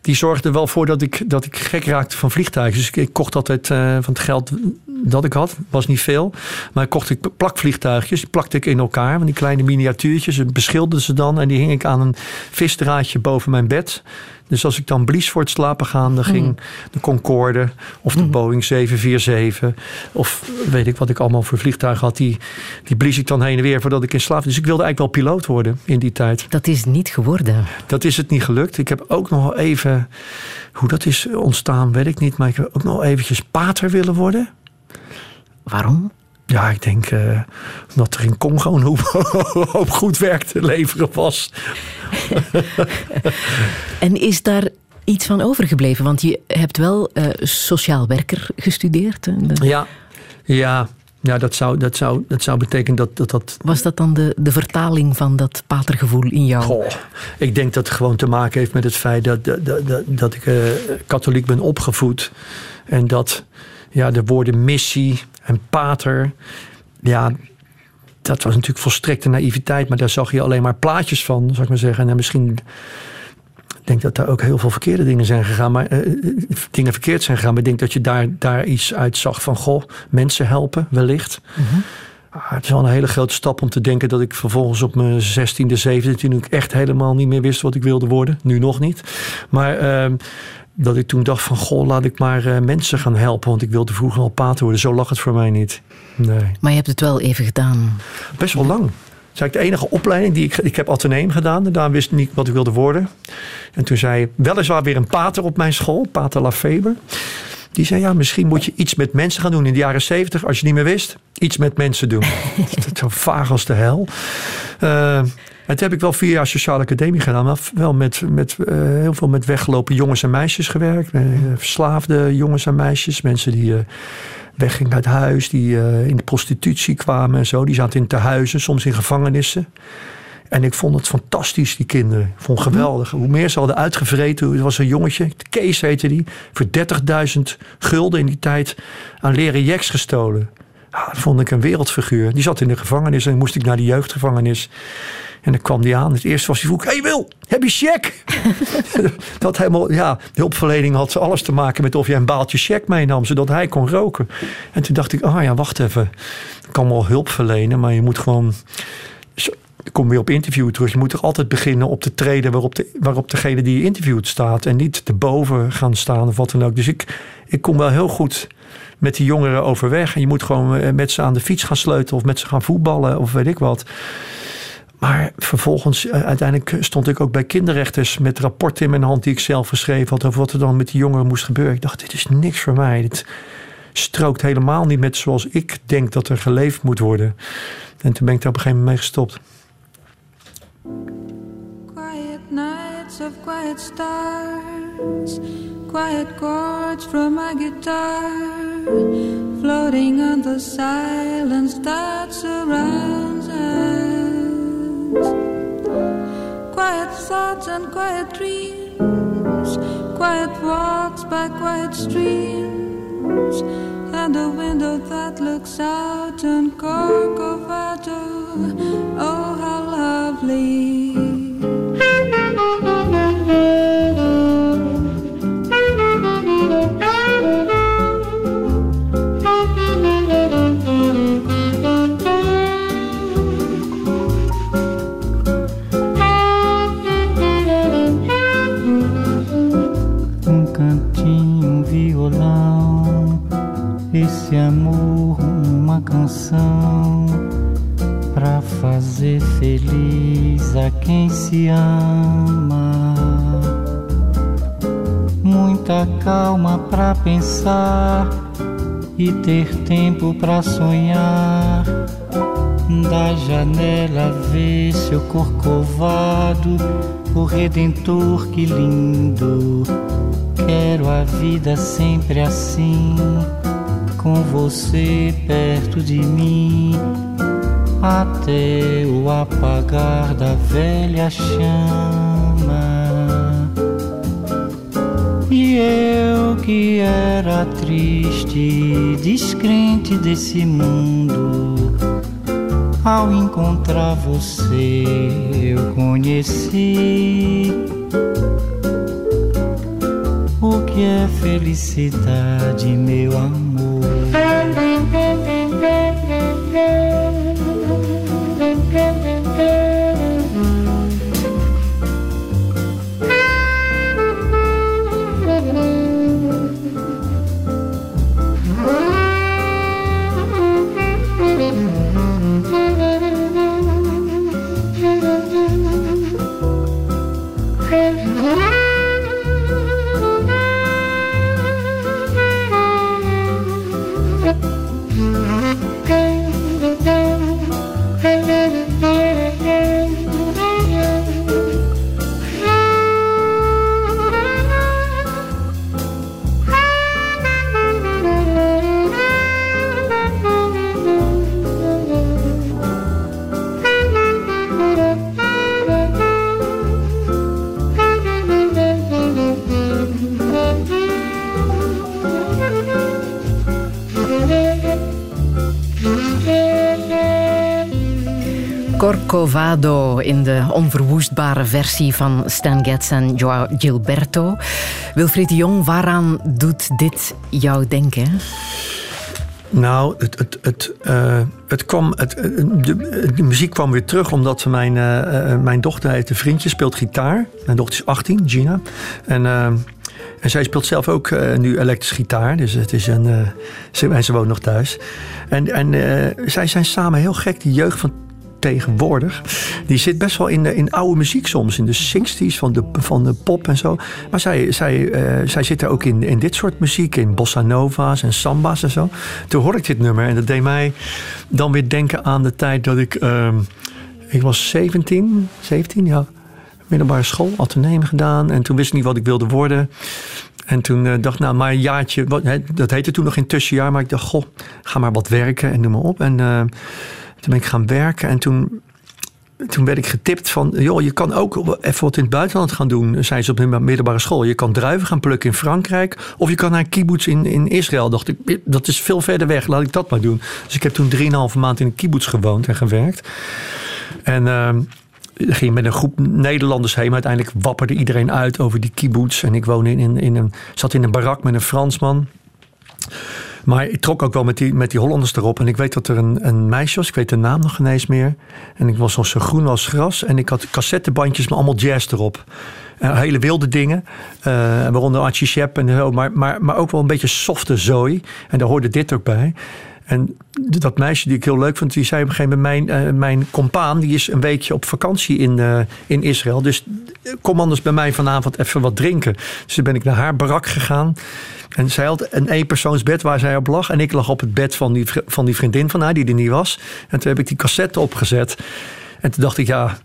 die zorgde wel voor dat ik, dat ik gek raakte van vliegtuigen. Dus ik, kocht altijd uh, van het geld dat ik had, was niet veel. Maar kocht ik plakvliegtuigjes, die plakte ik in elkaar. Van die kleine miniatuurtjes, beschilderde ze dan. En die hing ik aan een visdraadje boven mijn bed. Dus als ik dan blies voor het slapen gaan, dan ging hmm. de Concorde of de hmm. Boeing 747 of weet ik wat ik allemaal voor vliegtuigen had, die, die blies ik dan heen en weer voordat ik in slaap. Dus ik wilde eigenlijk wel piloot worden in die tijd. Dat is niet geworden. Dat is het niet gelukt. Ik heb ook nog even, hoe dat is ontstaan, weet ik niet, maar ik heb ook nog eventjes pater willen worden. Waarom? Ja, ik denk uh, dat er in Congo een hoop, goed werk te leveren was. en is daar iets van overgebleven? Want je hebt wel uh, sociaal werker gestudeerd. Ja, ja, ja dat, zou, dat, zou, dat zou betekenen dat, dat dat... Was dat dan de, de vertaling van dat patergevoel in jou? Goh, ik denk dat het gewoon te maken heeft met het feit dat, dat, dat, dat ik uh, katholiek ben opgevoed. En dat ja, de woorden missie en pater, ja, dat was natuurlijk volstrekte naïviteit, maar daar zag je alleen maar plaatjes van, zou ik maar zeggen. En misschien ik denk dat daar ook heel veel verkeerde dingen zijn gegaan, maar uh, dingen verkeerd zijn gegaan. Maar ik denk dat je daar, daar iets uit zag van, goh, mensen helpen, wellicht. Mm het is wel een hele grote stap om te denken dat ik vervolgens op mijn 16e, 17e, toen ik echt helemaal niet meer wist wat ik wilde worden. Nu nog niet. Maar uh, dat ik toen dacht van, goh, laat ik maar uh, mensen gaan helpen. Want ik wilde vroeger al pater worden. Zo lag het voor mij niet. Nee. Maar je hebt het wel even gedaan. Best wel lang. Dat is de enige opleiding die ik... Ik heb ateneem gedaan. En daar wist ik niet wat ik wilde worden. En toen zei weliswaar weer een pater op mijn school. Pater Lafeber. Die zei, ja, misschien moet je iets met mensen gaan doen in de jaren zeventig. Als je niet meer wist, iets met mensen doen. dat zo vaag als de hel. Uh, en toen heb ik wel vier jaar sociale academie gedaan. Maar wel met, met uh, heel veel met weggelopen jongens en meisjes gewerkt. Uh, verslaafde jongens en meisjes. Mensen die uh, weggingen uit huis. Die in de prostitutie kwamen en zo. Die zaten in tehuizen, soms in gevangenissen. En ik vond het fantastisch, die kinderen. Ik vond het geweldig. Hoe meer ze hadden uitgevreten. Er was een jongetje, Kees heette die. Voor 30.000 gulden in die tijd aan leren jeks gestolen. Ah, dat vond ik een wereldfiguur. Die zat in de gevangenis en moest ik naar de jeugdgevangenis. En dan kwam die aan. Het eerste was hij vroeg: Hey Wil, heb je check? dat helemaal, ja, hulpverlening had alles te maken met of je een baaltje check meenam, zodat hij kon roken. En toen dacht ik: Ah oh ja, wacht even. Ik kan wel hulp verlenen, maar je moet gewoon. Ik kom weer op interview terug. Je moet toch altijd beginnen op de treden waarop, de, waarop degene die je interviewt staat. En niet erboven gaan staan of wat dan ook. Dus ik, ik kom wel heel goed met die jongeren overweg. En je moet gewoon eh, met ze aan de fiets gaan sleutelen of met ze gaan voetballen of weet ik wat. Maar vervolgens, eh, uiteindelijk stond ik ook bij kinderrechters met rapporten in mijn hand die ik zelf geschreven had over wat er dan met die jongeren moest gebeuren. Ik dacht, dit is niks voor mij. Dit strookt helemaal niet met zoals ik denk dat er geleefd moet worden. En toen ben ik daar op een gegeven moment mee gestopt. Quiet nights of quiet stars, quiet chords from my guitar, floating on the silence that surrounds us. Quiet thoughts and quiet dreams, quiet walks by quiet streams, and a window that looks out on Corcovado. Oh, how lovely! Ter tempo para sonhar. Da janela ver seu corcovado, o redentor que lindo. Quero a vida sempre assim, com você perto de mim, até o apagar da velha chama. E eu que era triste, descrente desse mundo, ao encontrar você eu conheci o que é felicidade, meu amor. In de onverwoestbare versie van Stan Getz en Gilberto. Wilfried de Jong, waaraan doet dit jou denken? Nou, het, het, het, uh, het kwam, het, de, de, muziek kwam weer terug omdat mijn, uh, mijn dochter heeft een vriendje, speelt gitaar. Mijn dochter is 18, Gina. En, en zij speelt zelf ook nu elektrisch gitaar. Dus het is een, ze, en ze woont nog thuis. En, en zij zijn samen heel gek, die jeugd van tegenwoordig. Die zit best wel in, in oude muziek soms. In de 60s van de, van de pop en zo. Maar zij, zij, uh, zij zitten ook in, in dit soort muziek. In bossa nova's en samba's en zo. Toen hoorde ik dit nummer. En dat deed mij dan weer denken aan de tijd dat ik... Uh, ik was 17, 17 ja. Middelbare school, ateneum gedaan. En toen wist ik niet wat ik wilde worden. En toen uh, dacht ik, nou, maar een jaartje... Wat, dat heette toen nog in tussenjaar. Maar ik dacht, goh, ga maar wat werken en noem maar op. En... Toen ben ik gaan werken en toen, toen werd ik getipt van... joh, je kan ook even wat in het buitenland gaan doen, zei ze op de middelbare school. Je kan druiven gaan plukken in Frankrijk of je kan naar een kibbutz in, in Israël. Dacht ik, dat is veel verder weg, laat ik dat maar doen. Dus ik heb toen drieënhalve maand in een kibbutz gewoond en gewerkt. En... Uh, ging met een groep Nederlanders heen. Maar uiteindelijk wapperde iedereen uit over die kibbutz. En ik woonde in, in, in een, zat in een barak met een Fransman. Maar ik trok ook wel met die, met die Hollanders erop. En ik weet dat er een, een meisje was, ik weet de naam nog ineens meer. En ik was zo groen als gras. En ik had cassettebandjes met allemaal jazz erop. Uh, hele wilde dingen. Uh, waaronder Archie Shep en zo. Maar, maar, maar ook wel een beetje softe zooi. En daar hoorde dit ook bij. En dat meisje die ik heel leuk vond, die zei op een gegeven moment: Mijn, uh, mijn compaan die is een weekje op vakantie in, uh, in Israël. Dus kom anders bij mij vanavond even wat drinken. Dus toen ben ik naar haar barak gegaan. En zij had een eenpersoonsbed waar zij op lag. En ik lag op het bed van die, van die vriendin van haar, die er niet was. En toen heb ik die cassette opgezet. En toen dacht ik, ja,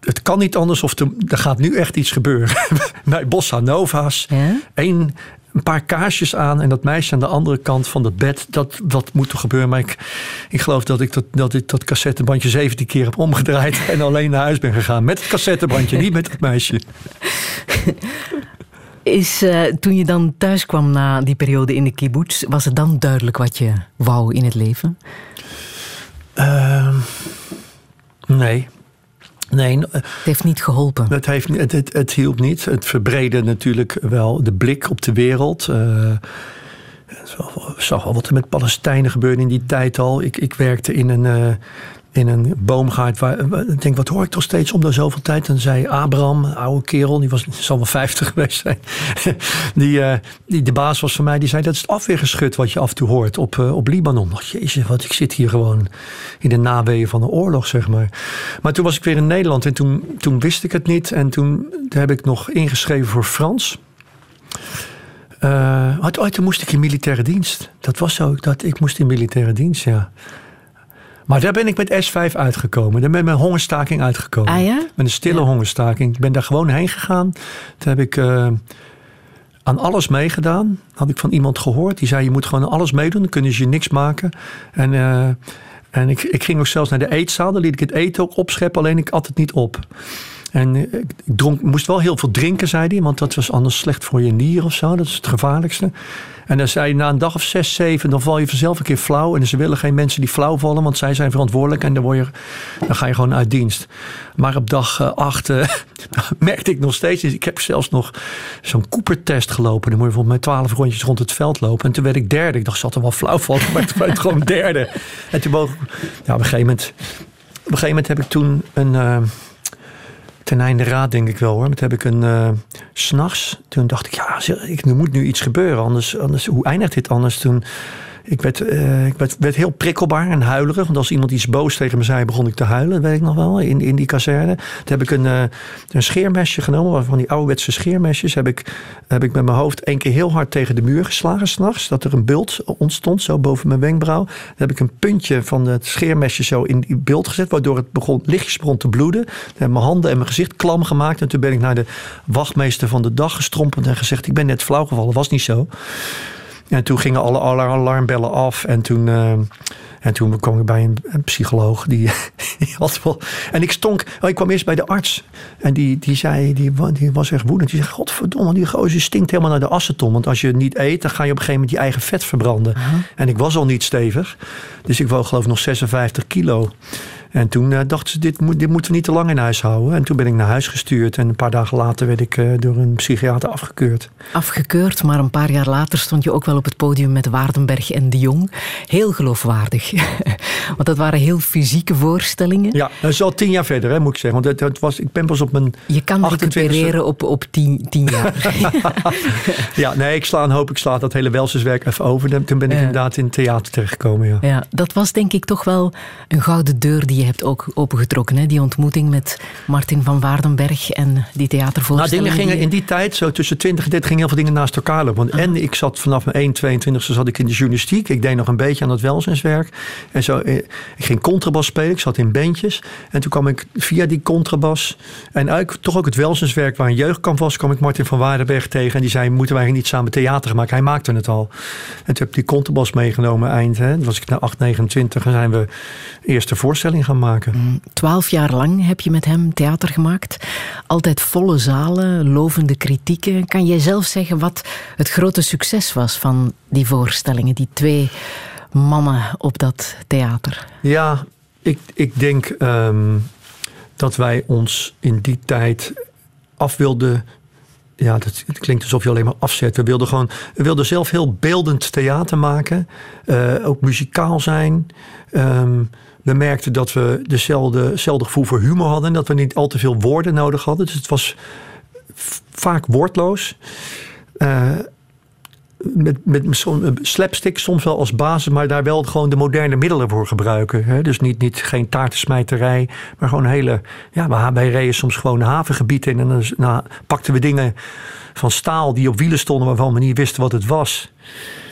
het kan niet anders of er, er gaat nu echt iets gebeuren. Bij Bossa Nova's. Ja? Eén, een paar kaarsjes aan en dat meisje aan de andere kant van het bed. Dat, dat moet er gebeuren. Maar ik, ik geloof dat ik dat, dat ik dat cassettebandje 17 keer heb omgedraaid. En alleen naar huis ben gegaan. Met het cassettebandje, niet met het meisje. Is, uh, toen je dan thuis kwam na die periode in de kibbutz, was het dan duidelijk wat je wou in het leven? Uh, nee. Nee. Het heeft niet geholpen. Het, heeft, het, het, het hielp niet. Het verbreedde natuurlijk wel de blik op de wereld. Uh, ik zag al wat er met Palestijnen gebeurde in die tijd al. Ik, ik werkte in een, uh, in een boomgaard. Waar, ik denk, wat hoor ik toch steeds om daar zoveel tijd? En zei Abraham, oude kerel, die was, zal wel 50 geweest zijn. die, uh, die de baas was van mij, die zei: Dat is het afweergeschut wat je af en toe hoort op, uh, op Libanon. Dacht, jezus, wat ik zit hier gewoon in de naweeën van de oorlog, zeg maar. Maar toen was ik weer in Nederland en toen, toen wist ik het niet. En toen heb ik nog ingeschreven voor Frans. Uh, toen moest ik in militaire dienst. Dat was zo, dat, ik moest in militaire dienst, ja. Maar daar ben ik met S5 uitgekomen. Daar ben ik met hongerstaking uitgekomen. Ah ja? Met een stille hongerstaking. Ik ben daar gewoon heen gegaan. Toen heb ik uh, aan alles meegedaan. Had ik van iemand gehoord. Die zei, je moet gewoon alles meedoen. Dan kunnen ze je niks maken. En, uh, en ik, ik ging ook zelfs naar de eetzaal. Daar liet ik het eten ook opscheppen. Alleen ik at het niet op. En ik dronk, moest wel heel veel drinken, zei hij. Want dat was anders slecht voor je nier of zo. Dat is het gevaarlijkste. En dan zei hij na een dag of zes, zeven, dan val je vanzelf een keer flauw. En ze willen geen mensen die flauw vallen, want zij zijn verantwoordelijk. En dan, word je, dan ga je gewoon uit dienst. Maar op dag uh, acht uh, merkte ik nog steeds. Ik heb zelfs nog zo'n Cooper-test gelopen. Dan moet je volgens mij twaalf rondjes rond het veld lopen. En toen werd ik derde. Ik dacht, zat er wel flauw van. Maar toen werd ik gewoon derde. En toen boog, ja, op een gegeven moment... Op een gegeven moment heb ik toen een... ten einde raad, denk ik wel hoor. Met heb ik een. Uh, S'nachts. Toen dacht ik, ja, ik, er moet nu iets gebeuren. Anders, anders, hoe eindigt dit anders? Toen ik werd, uh, ik werd, werd, heel prikkelbaar en huilerig. Want als iemand iets boos tegen me zei, begon ik te huilen. Dat weet ik nog wel, in, in die kazerne. Toen heb ik een, uh, een scheermesje genomen. Van die ouderwetse scheermesjes. Heb ik, heb ik met mijn hoofd één keer heel hard tegen de muur geslagen s'nachts. Dat er een bult ontstond, zo boven mijn wenkbrauw. Heb ik een puntje van het scheermesje zo in die bult gezet. Waardoor het begon, lichtjes begon te bloeden. Toen heb mijn handen en mijn gezicht klam gemaakt. En toen ben ik naar de wachtmeester van de dag gestrompeld. En gezegd, ik ben net flauw gevallen. Was niet zo. En toen gingen alle alarmbellen af. En toen, uh, en toen kwam ik bij een, een psycholoog. Die, die, had wel. En ik stonk. Oh, ik kwam eerst bij de arts. En die, die zei, die, die was echt woedend. Die zei: Godverdomme, die gozer stinkt helemaal naar de aceton. Want als je niet eet, dan ga je op een gegeven moment je eigen vet verbranden. Uh -huh. En ik was al niet stevig. Dus ik woog geloof ik nog 56 kilo. En toen uh, dachten ze, dit, moet, dit moeten we niet te lang in huis houden. En toen ben ik naar huis gestuurd. En een paar dagen later werd ik uh, door een psychiater afgekeurd. Afgekeurd, maar een paar jaar later stond je ook wel op het podium met Waardenberg en de Jong. Heel geloofwaardig. Want dat waren heel fysieke voorstellingen. Ja, dat is al tien jaar verder, hè, moet ik zeggen. Want dat, dat was, ik ben pas op mijn Je kan 28 recupereren op, op tien, tien jaar. ja, nee, ik sla een hoop. Ik sla dat hele welsenswerk even over. Toen ben ik ja. inderdaad in het theater terechtgekomen, ja. ja. Dat was denk ik toch wel een gouden deur die je hebt ook opengetrokken. Hè? Die ontmoeting met Martin van Waardenberg en die theatervoorstelling. Nou, dingen gingen in die tijd, zo tussen 20 en 30, gingen heel veel dingen naast elkaar lopen. Want, En ik zat vanaf mijn 1, 22 zat ik in de journalistiek. Ik deed nog een beetje aan het welzijnswerk. En zo, ik ging contrabas spelen. Ik zat in bandjes. En toen kwam ik via die contrabas en uit, toch ook het welzijnswerk waar een jeugdkamp was, kwam ik Martin van Waardenberg tegen. En die zei, moeten wij niet samen theater maken? Hij maakte het al. En toen heb ik die contrabas meegenomen eind. Hè. Toen was ik naar 8, 29 en zijn we eerste voorstelling gaan maken. Twaalf jaar lang heb je met hem theater gemaakt. Altijd volle zalen, lovende kritieken. Kan jij zelf zeggen wat het grote succes was van die voorstellingen? Die twee mannen op dat theater. Ja, ik, ik denk um, dat wij ons in die tijd af wilden ja, dat, het klinkt alsof je alleen maar afzet. We wilden gewoon, we wilden zelf heel beeldend theater maken. Uh, ook muzikaal zijn. Um, we merkten dat we dezelfde, gevoel voor humor hadden. En dat we niet al te veel woorden nodig hadden. Dus het was vaak woordloos. Uh, met, met slapstick soms wel als basis, maar daar wel gewoon de moderne middelen voor gebruiken. Dus niet, niet geen taartensmijterij, maar gewoon hele. Ja, wij reden soms gewoon havengebieden in en dan nou, pakten we dingen van staal die op wielen stonden waarvan we niet wisten wat het was.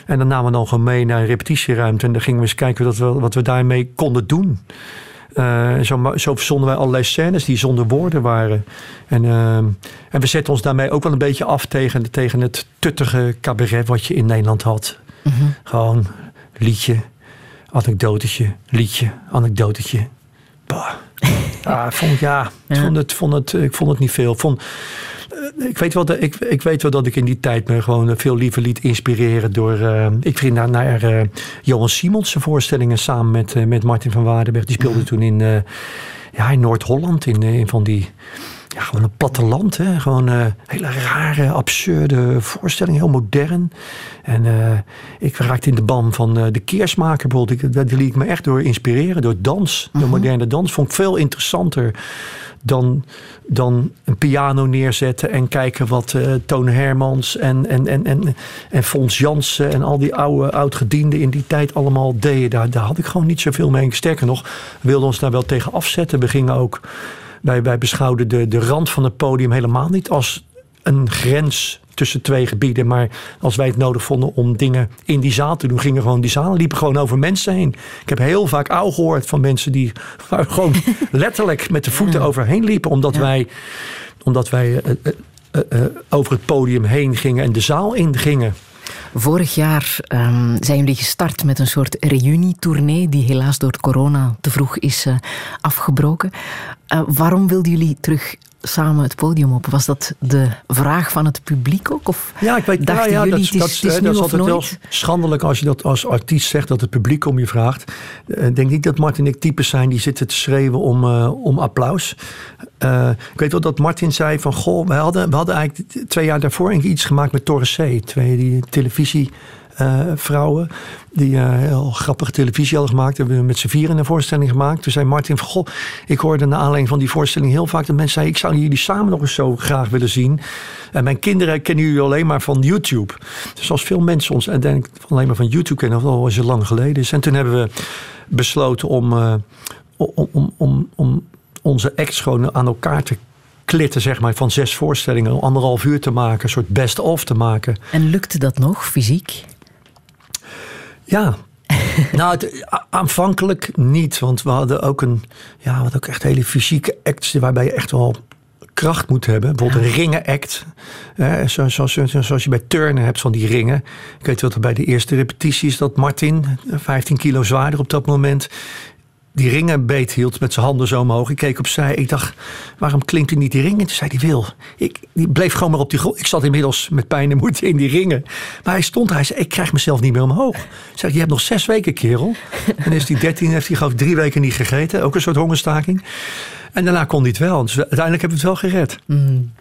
En dan namen we dan gewoon mee naar een repetitieruimte. En dan gingen we eens kijken wat we, wat we daarmee konden doen. Uh, zo, zo verzonden wij allerlei scènes die zonder woorden waren. En, uh, en we zetten ons daarmee ook wel een beetje af tegen, tegen het tuttige cabaret wat je in Nederland had. Mm -hmm. Gewoon liedje, anekdotetje, liedje, anekdotetje. Bah. ja, vond, ja, ja. Vond het, vond het, ik vond het niet veel. Vond, ik weet, wel dat, ik, ik weet wel dat ik in die tijd me gewoon veel liever liet inspireren door. Uh, ik ging naar, naar uh, Johan Simons voorstellingen samen met, uh, met Martin van Waardenberg. Die speelde toen in, ja, in Noord-Holland in, in van die. Ja, gewoon een platteland. Hè? Gewoon uh, hele rare, absurde voorstelling. Heel modern. En uh, ik raakte in de ban van uh, de Keersmaker bijvoorbeeld. Daar liet ik me echt door inspireren. Door dans. Door moderne dans. Vond ik veel interessanter dan, dan een piano neerzetten en kijken wat uh, Toon Hermans en, en, en, en, en Fons Jansen en al die oude oudgedienden in die tijd allemaal deden. Daar, daar had ik gewoon niet zoveel mee. Sterker nog, we wilden ons daar wel tegen afzetten. We gingen ook, wij, wij beschouwden de, de rand van het podium helemaal niet als een grens tussen twee gebieden. Maar als wij het nodig vonden om dingen in die zaal te doen, gingen gewoon die zaal, liepen gewoon over mensen heen. Ik heb heel vaak ouw gehoord van mensen die gewoon letterlijk met de voeten overheen liepen, omdat wij, omdat wij uh, uh, over het podium heen gingen en de zaal ingingen. Vorig jaar um, zijn jullie gestart met een soort reunietournee die helaas door corona te vroeg is uh, afgebroken. Uh, waarom wilden jullie terug samen het podium op? Was dat de vraag van het publiek ook? Of ja, ik weet, dachten ja, ja, jullie, dat, het is, dat, het is dat is altijd nooit? wel schandelijk als je dat als artiest zegt dat het publiek om je vraagt. Ik denk niet dat Martin en ik types zijn die zitten te schreeuwen om, uh, om applaus. Uh, ik weet wel dat Martin zei van goh, we hadden, we hadden eigenlijk twee jaar daarvoor iets gemaakt met Torres C. Twee die televisie uh, vrouwen die uh, heel grappige televisie hadden gemaakt. Hebben we met z'n vieren een voorstelling gemaakt. Toen zei Martin van, goh, ik hoorde naar aanleiding van die voorstelling heel vaak dat mensen zeiden, ik zou jullie samen nog eens zo graag willen zien. En mijn kinderen kennen jullie alleen maar van YouTube. Dus als veel mensen ons uiteindelijk alleen maar van YouTube kennen, dat was het lang geleden is. En toen hebben we besloten om, uh, om, om, om, om onze acts gewoon aan elkaar te klitten, zeg maar, van zes voorstellingen, anderhalf uur te maken, een soort best-of te maken. En lukte dat nog, fysiek? Ja. nou, het, aanvankelijk niet, want we hadden ook een, ja, hadden ook echt hele fysieke acts waarbij je echt wel kracht moet hebben. Bijvoorbeeld een ringen-act. Eh, zoals, zoals, zoals je bij turnen hebt van die ringen. Ik weet wat bij de eerste repetities dat Martin, 15 kilo zwaarder op dat moment, die ringen beet hield met zijn handen zo omhoog. Ik keek opzij. Ik dacht, waarom klinkt hij niet die ringen? Toen zei hij, Wil. Ik die bleef gewoon maar op die grond. Ik zat inmiddels met pijn en moeite in die ringen. Maar hij stond hij zei, ik krijg mezelf niet meer omhoog. Zei, je hebt nog zes weken, kerel. En is die dertien, heeft hij geloof ik drie weken niet gegeten. Ook een soort hongerstaking. En daarna kon hij het wel. Dus uiteindelijk hebben we het wel gered. Mm.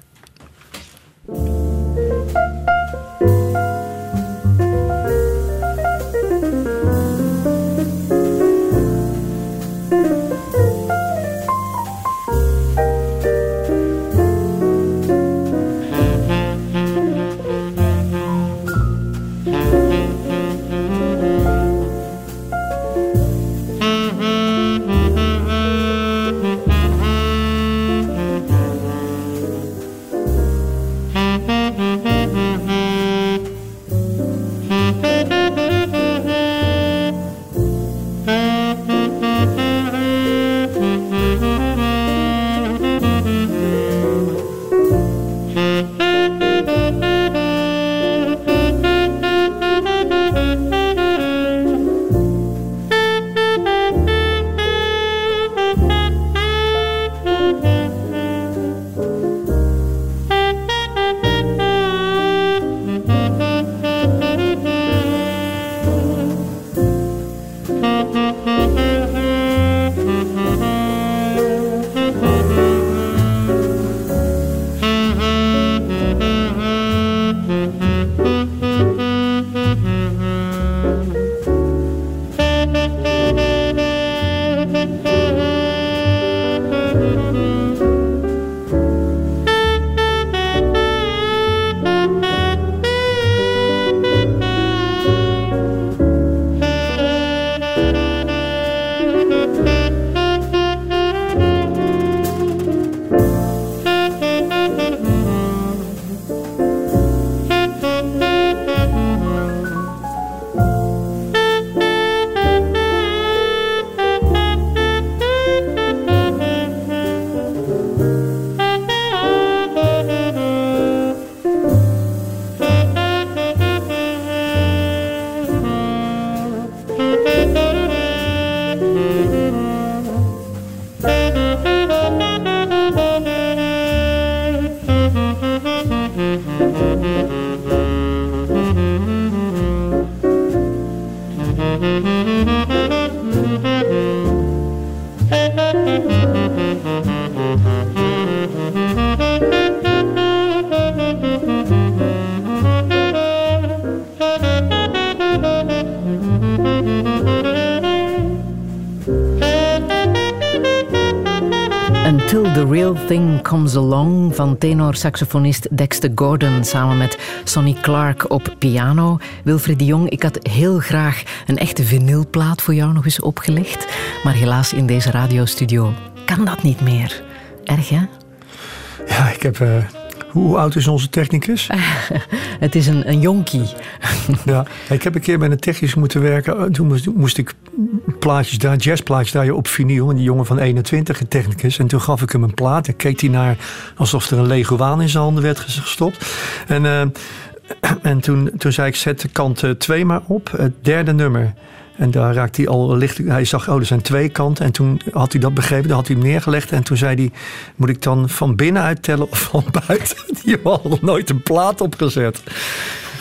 Van tenor-saxofonist Dexter Gordon samen met Sonny Clark op piano. Wilfried de Jong, ik had heel graag een echte vinylplaat voor jou nog eens opgelegd. Maar helaas in deze radiostudio kan dat niet meer. Erg, hè? Ja, ik heb... Uh, Hoe oud is onze technicus? het is een, een jonkie. ja, ik heb een keer met een technicus moeten werken. Toen moest, moest ik plaatjes daar, jazzplaatjes daar op vinyl. En die jongen van 21, een technicus. En toen gaf ik hem een plaat. En keek hij naar alsof er een leguaan in zijn handen werd gestopt. En, uh, en toen, toen zei ik, zet kant 2 maar op. Het derde nummer. En daar raakte hij al licht. Hij zag, oh, er zijn twee kanten. En toen had hij dat begrepen, dan had hij hem neergelegd. En toen zei hij: Moet ik dan van binnenuit tellen of van buiten? Die had nog nooit een plaat opgezet.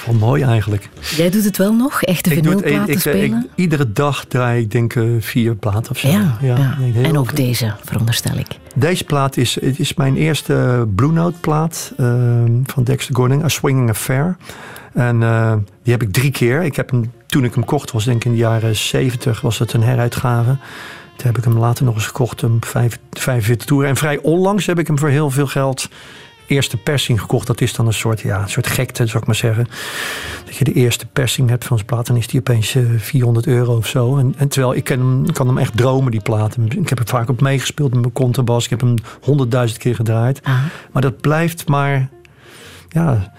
Wel mooi eigenlijk. Jij doet het wel nog? Echte vinylplaten ik, spelen? Ik, iedere dag draai ik denk ik vier platen of zo. Ja, ja, en ook deze, veronderstel ik. Deze plaat is, het is mijn eerste Blue Note plaat uh, van Dexter Gordon, A Swinging Affair. En uh, die heb ik drie keer. Ik heb hem toen ik hem kocht, was denk ik in de jaren 70, was het een heruitgave. Toen heb ik hem later nog eens gekocht, een 45 toeren. En vrij onlangs heb ik hem voor heel veel geld eerste persing gekocht. Dat is dan een soort, ja, een soort gekte, zou ik maar zeggen. Dat je de eerste persing hebt van zijn plaat. Dan is die opeens 400 eh, euro of zo. En, en terwijl ik kan hem, kan hem echt dromen, die platen. Ik heb er vaak op meegespeeld met mijn contrabas. Ik heb hem honderdduizend keer gedraaid. Maar dat blijft maar... Ja,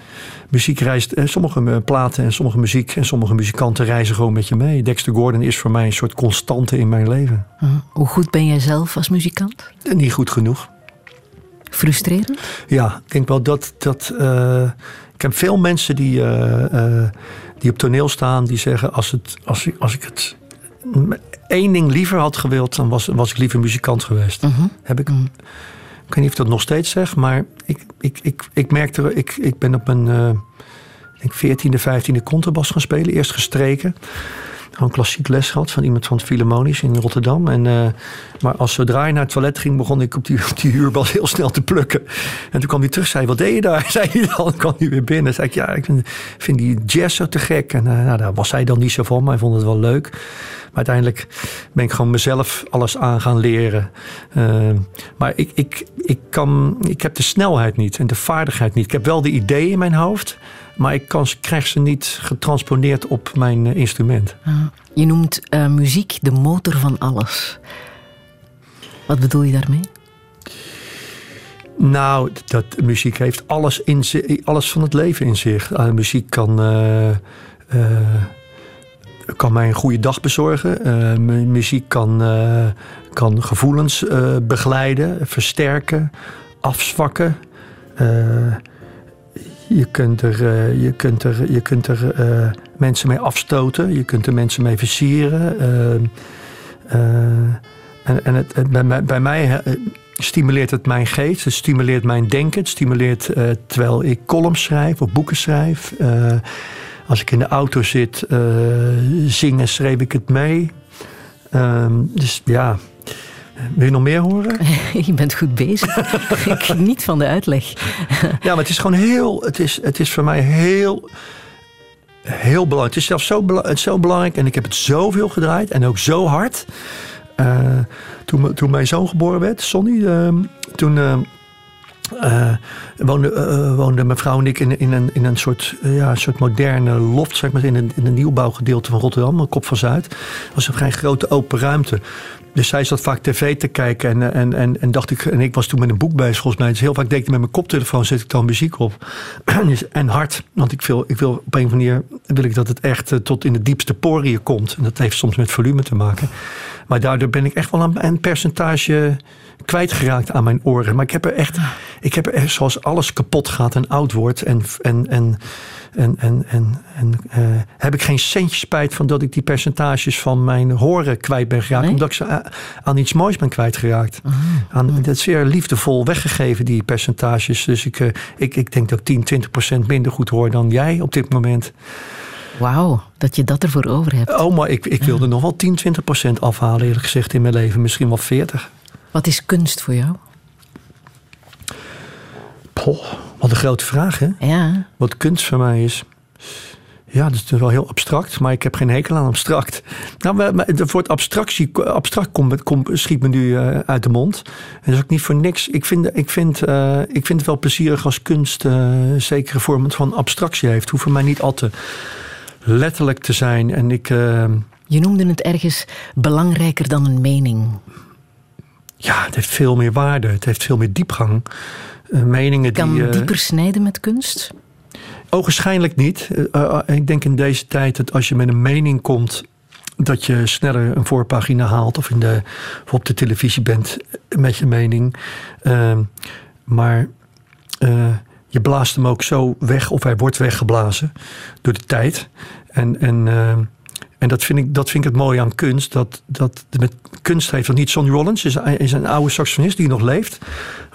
muziek reist, eh, sommige eh, platen en sommige muziek en sommige muzikanten reizen gewoon met je mee. Dexter Gordon is voor mij een soort constante in mijn leven. Hm. Hoe goed ben jij zelf als muzikant? Niet goed genoeg. Frustrerend? Ja, ik denk wel dat. dat uh, ik heb veel mensen die, die op toneel staan, die zeggen: als, het, als, als ik het één ding liever had gewild, dan was, was ik liever muzikant geweest. Mhm. Heb ik. Mhm. Ik weet niet of ik dat nog steeds zeg, maar ik, ik, ik, ik merkte, ik, ik ben op mijn uh, ik 14e, 15e contrabas gaan spelen. Eerst gestreken. Gewoon klassiek les gehad van iemand van het Philharmonisch in Rotterdam. En, uh, maar als zodra je naar het toilet ging, begon ik op die, op die huurbas heel snel te plukken. En toen kwam hij terug, zei wat deed je daar? Zei hij dan, kwam hij weer binnen. Zei ik, ja, ik vind, die jazz zo te gek. En uh, nou, daar was hij dan niet zo van, maar hij vond het wel leuk. Maar uiteindelijk ben ik gewoon mezelf alles aan gaan leren. Uh, maar ik, ik, ik, kan, ik heb de snelheid niet en de vaardigheid niet. Ik heb wel de ideeën in mijn hoofd. Maar ik kan, krijg ze niet getransponeerd op mijn uh, instrument. Je noemt uh, muziek de motor van alles. Wat bedoel je daarmee? Nou, dat muziek heeft alles, in alles van het leven in zich. Uh, muziek kan kan mij een goede dag bezorgen. Muziek kan, kan gevoelens begeleiden, versterken, afzwakken. Je kunt er, je kunt er, je kunt er mensen mee afstoten. Je kunt er mensen mee versieren. en en het, bij, mij stimuleert het mijn geest. Het stimuleert mijn denken. Het stimuleert terwijl ik columns schrijf of boeken schrijf. Als ik in de auto zit, zingen, schreef ik het mee. Uh, dus ja. Wil je nog meer horen? je bent goed bezig. ik geniet van de uitleg. ja, maar het is gewoon heel. Het is, het is voor mij heel. Heel belangrijk. Het is zelfs zo, zo belangrijk. En ik heb het zoveel gedraaid. En ook zo hard. Uh, toen, toen mijn zoon geboren werd, Sonny. Uh, toen uh, woonde, uh, woonde mijn vrouw en ik in, in, een, in een, soort, uh, ja, soort moderne loft, zeg maar, in een, in een nieuwbouwgedeelte van Rotterdam, een kop van Zuid. Het was een vrij grote open ruimte. Dus zij zat vaak tv te kijken en, en, en, en dacht ik, en ik was toen met een boek bezig volgens mij. Dus heel vaak deed ik met mijn koptelefoon, zet ik dan muziek op. en hard, want ik wil, ik wil op een of andere manier wil ik dat het echt tot in de diepste poriën komt. En dat heeft soms met volume te maken. Maar daardoor ben ik echt wel een percentage kwijtgeraakt aan mijn oren. Maar ik heb er echt, ik heb er zoals alles kapot gaat en oud wordt. En, en, en, en, en, en, en uh, heb ik geen centje spijt van dat ik die percentages van mijn horen kwijt ben geraakt. Omdat ik ze aan iets moois ben kwijtgeraakt. Uh aan, dat is zeer liefdevol weggegeven, die percentages. Dus ik, uh, ik, ik denk dat ik 10, 20 procent minder goed hoor dan jij op dit moment. Wauw, dat je dat ervoor over hebt. Oh, maar ik, ik wilde nog wel 10, 20 procent afhalen, eerlijk gezegd, in mijn leven. Misschien wel 40. Wat is kunst voor jou? Poh, wat een grote vraag, hè? Ja. Wat kunst voor mij is. Ja, dat is wel heel abstract, maar ik heb geen hekel aan abstract. Nou, het woord abstractie, abstract komt, komt, schiet me nu uh, uit de mond. En dat is ook niet voor niks. Ik vind, ik vind, uh, ik vind het wel plezierig als kunst uh, zekere vormen van abstractie heeft. Hoeft voor mij niet al te letterlijk te zijn. En ik, Je noemde het ergens belangrijker dan een mening. Ja, het heeft veel meer waarde. Het heeft veel meer diepgang. meningen kan die... dieper snijden met kunst? Ogenschijnlijk niet. ik denk in deze tijd dat als je met een mening komt dat je sneller een voorpagina haalt of, in de, of op de televisie bent met je mening. Ehm, maar je blaast hem ook zo weg, of hij wordt weggeblazen door de tijd. En, en, ehm, en dat, vind ik, dat vind ik het mooie aan kunst. Dat, dat met kunst heeft dat niet. Sonny Rollins is, een oude saxofonist die nog leeft.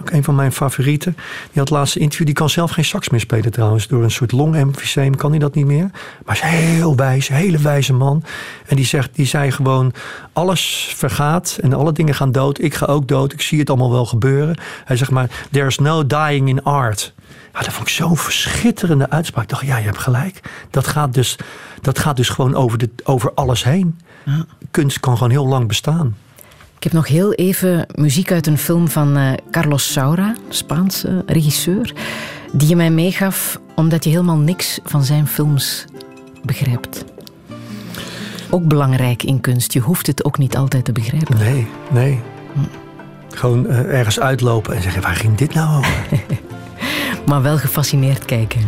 Ook een van mijn favorieten. Die had laatste interview. Die kan zelf geen sax meer spelen trouwens. Door een soort longemfyseem kan hij dat niet meer. Maar is heel wijs. Hele wijze man. En die, zegt, die zei gewoon... Alles vergaat en alle dingen gaan dood. Ik ga ook dood. Ik zie het allemaal wel gebeuren. Hij zegt maar... There's no dying in art. Ja, dat vond ik zo'n verschitterende uitspraak. Ik dacht, ja, je hebt gelijk. Dat gaat dus, dat gaat dus gewoon over, de, over alles heen. Ja. Kunst kan gewoon heel lang bestaan. Ik heb nog heel even muziek uit een film van uh, Carlos Saura, Spaanse regisseur, die je mij meegaf omdat je helemaal niks van zijn films begrijpt. Ook belangrijk in kunst. Je hoeft het ook niet altijd te begrijpen. Nee, nee. Hm. Gewoon uh, ergens uitlopen en zeggen: waar ging dit nou over? maar wel gefascineerd kijken.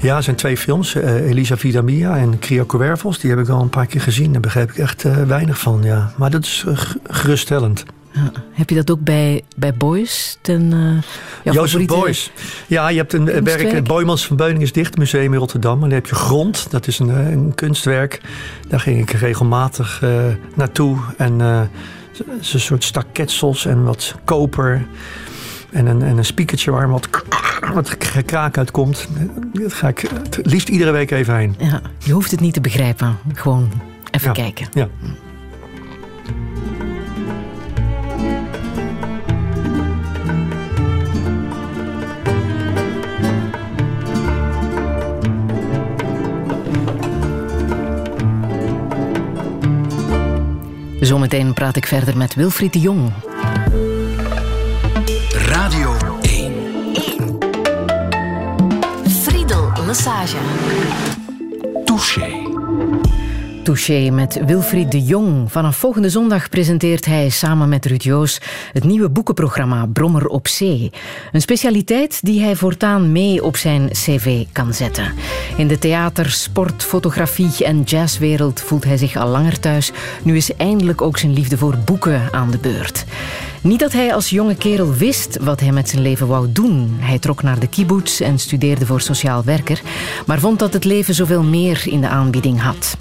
Ja, er zijn twee films. Uh, Elisa Vidamia en Crio Cuervos. Die heb ik al een paar keer gezien. Daar begrijp ik echt uh, weinig van. Ja. Maar dat is uh, geruststellend. Ja. Heb je dat ook bij, bij Boys? Ten, uh, Jozef Boys. Ja, je hebt een kunstwerk? werk. Boymans van Beuning is dicht, museum in Rotterdam. En dan heb je Grond, dat is een, een kunstwerk. Daar ging ik regelmatig naartoe. En is een soort staketsels en wat koper. En een, en een speakertje waar wat, wat gekraak uitkomt. Dat ga ik het liefst iedere week even heen. Ja, je hoeft het niet te begrijpen. Gewoon even kijken. Ja. Zometeen praat ik verder met Wilfried de Jong. Radio 1. 1. Friedel Massage. Touché. Touché met Wilfried de Jong. Vanaf volgende zondag presenteert hij samen met Ruud Joos het nieuwe boekenprogramma Brommer op Zee. Een specialiteit die hij voortaan mee op zijn cv kan zetten. In de theater, sport, fotografie en jazzwereld voelt hij zich al langer thuis. Nu is eindelijk ook zijn liefde voor boeken aan de beurt. Niet dat hij als jonge kerel wist wat hij met zijn leven wou doen. Hij trok naar de kibbutz en studeerde voor sociaal werker, maar vond dat het leven zoveel meer in de aanbieding had.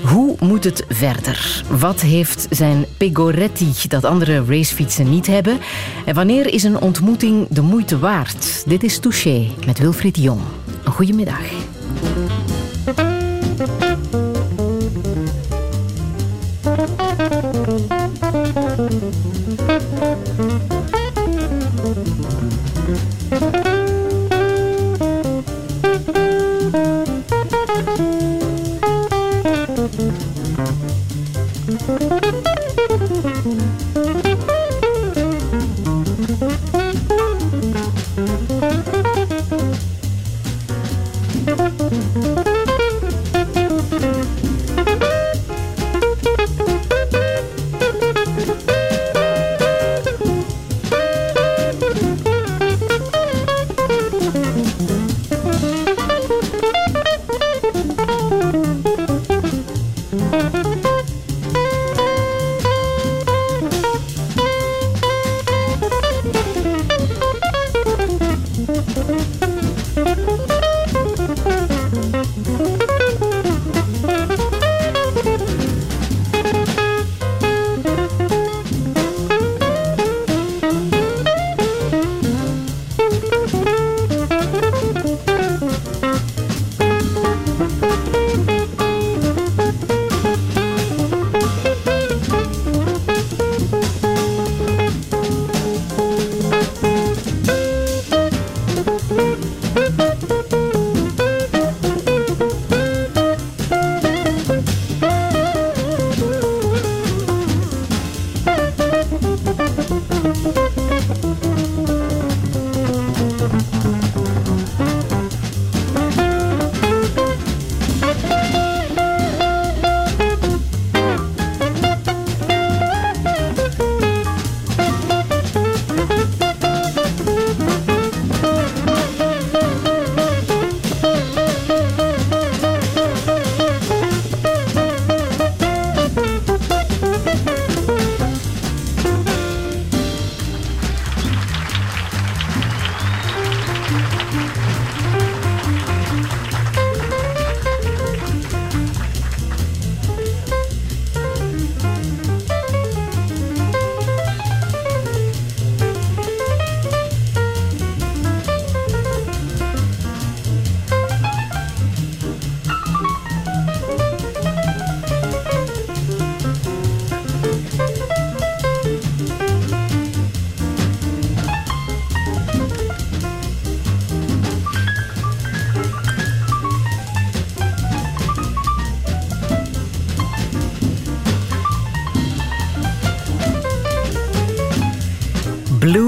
Hoe moet het verder? Wat heeft zijn Pegoretti dat andere racefietsen niet hebben? En wanneer is een ontmoeting de moeite waard? Dit is Touché met Wilfried Jong. Een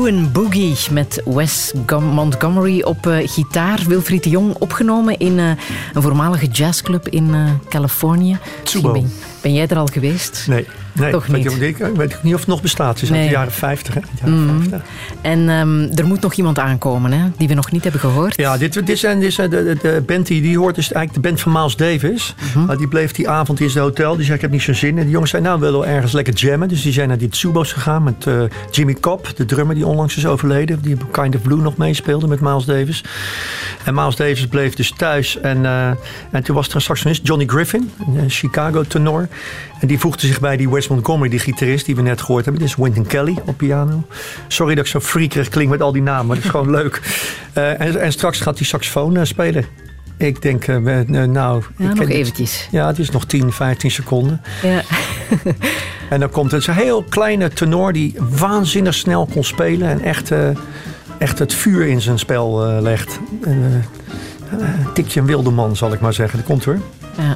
Een Boogie met Wes Montgomery op eh, gitaar. Wilfried de Jong opgenomen in eh, een voormalige jazzclub in eh, Californië. Ben, ben, jij er al geweest? Nee. Nee, niet. Ik, weet niet of het nog bestaat. Het is uit de jaren 50. Jaren mm. 50. En ehm, er moet nog iemand aankomen, hè? die we nog niet hebben gehoord. Ja, dit, dit zijn, dit zijn de, de, band die, die hoort, is eigenlijk de band van Miles Davis. Mhm. maar die bleef die avond in zijn hotel. Die zei, ik heb niet zo'n zin. En die jongens zijn nou, we willen ergens lekker jammen. Dus die zijn naar die Tsubos gegaan met eh, Jimmy Cobb, de drummer die onlangs is overleden. Die Kind of Blue nog meespeelde met Miles Davis. En Miles Davis bleef dus thuis. En, eh, en toen was er een saxonist, Johnny Griffin, een eh, Chicago-tenor. En die voegde zich bij die Wes Montgomery, die gitarist die we net gehoord hebben. Dit is Wynton Kelly op piano. Sorry dat ik zo friekerig klink met al die namen, maar dat is gewoon leuk. Eh, en, en, straks gaat die saxofoon spelen. Ik denk, nou... Ja, nog eventjes. Het. Ja, het is nog 10, 15 seconden. Ja. en dan komt het. een heel kleine tenor die waanzinnig snel kon spelen. En echt echt het vuur in zijn spel eh, legt. Eh, een uh, tikje een wilde man, zal ik maar zeggen. Dat komt hoor. Ja.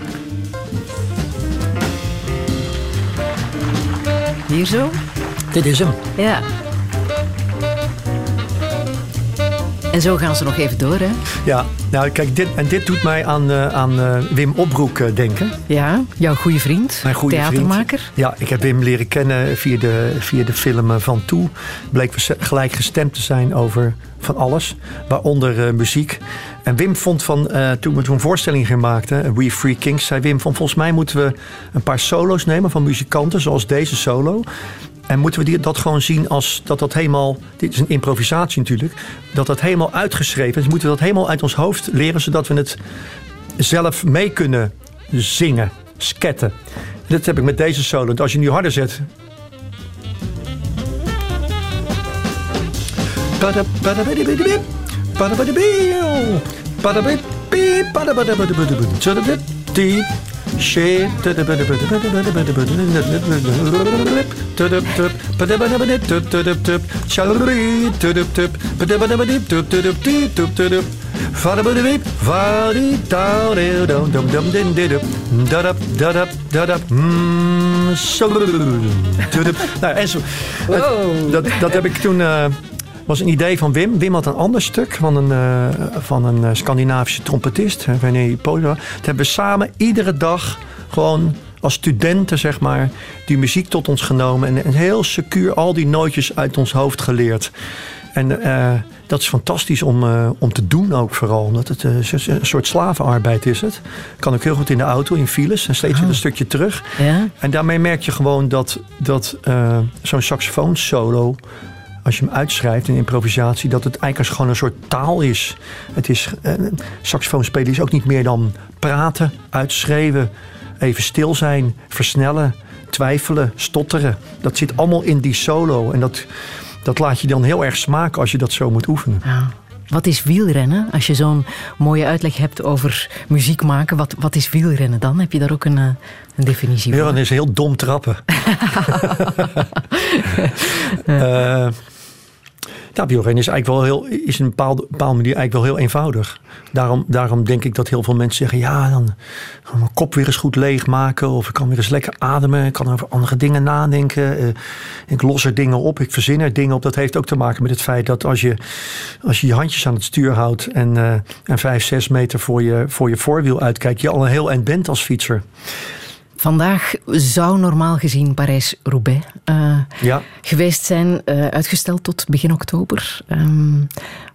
Hier zo? Dit is hem. Ja. En zo gaan ze nog even door, hè? Ja, nou kijk, dit, en dit doet mij aan, eh, aan eh, Wim Opbroek eh, denken. Ja, jouw goede vriend, Mijn goede theatermaker. Vriend. Ja, ik heb Wim leren kennen via de, via de film Van Toe. Bleek we gelijk gestemd te zijn over van alles, waaronder muziek. En Wim vond van, toen we een voorstelling gemaakt We Free Kings, zei Wim van volgens mij moeten we een paar solo's nemen van muzikanten, zoals deze solo. En moeten we dat gewoon zien als dat dat helemaal. Dit is een improvisatie natuurlijk. Dat dat helemaal uitgeschreven is. Moeten we dat helemaal uit ons hoofd leren zodat we het zelf mee kunnen zingen, sketten. Dat heb ik met deze solo. Als je nu harder zet. Shit. Vadabudabip, vadi down there, dum dum dum Nou, en zo. Wow. Dat, dat heb ik toen. Uh, was een idee van Wim. Wim had een ander stuk van een, eh, van een eh, Scandinavische trompetist, René Polio. Dat hebben we samen iedere dag gewoon als studenten, zeg maar, die muziek tot ons genomen. En, en heel secuur al die nootjes uit ons hoofd geleerd. En eh, dat is fantastisch om, om te doen ook vooral. Omdat het een soort slavenarbeid is het. Kan ook heel goed in de auto, in files. En steeds weer een stukje terug. Ja? En daarmee merk je gewoon dat, dat zo'n saxofoonsolo, als je hem uitschrijft in improvisatie, dat het eigenlijk als gewoon een soort taal is. Het is eh, saxofoon spelen is ook niet meer dan praten, uitschreeuwen, even stil zijn, versnellen, twijfelen, stotteren. Dat zit allemaal in die solo. En dat, dat laat je dan heel erg smaken als je dat zo moet oefenen. Ja. Wat is wielrennen? Als je zo'n mooie uitleg hebt over muziek maken, wat, wat is wielrennen dan? Heb je daar ook een, eh, een definitie Ja, van? dan is heel dom trappen. Eh ja, wielrennen is eigenlijk wel heel, is een bepaalde, bepaalde manier eigenlijk wel heel eenvoudig. Daarom, daarom denk ik dat heel veel mensen zeggen: ja, dan kan mijn kop weer eens goed leegmaken. Of ik kan weer eens lekker ademen. Ik kan over andere dingen nadenken. Eh, ik los er dingen op. Ik verzin er dingen op. Dat heeft ook te maken met het feit dat als je als je, je handjes aan het stuur houdt. en, eh, en vijf, zes meter voor je, voor je voorwiel uitkijkt. je al een heel eind bent als fietser. Vandaag zou normaal gezien Parijs-Roubaix eh, Ja. geweest zijn, eh, uitgesteld tot begin oktober. Ehm,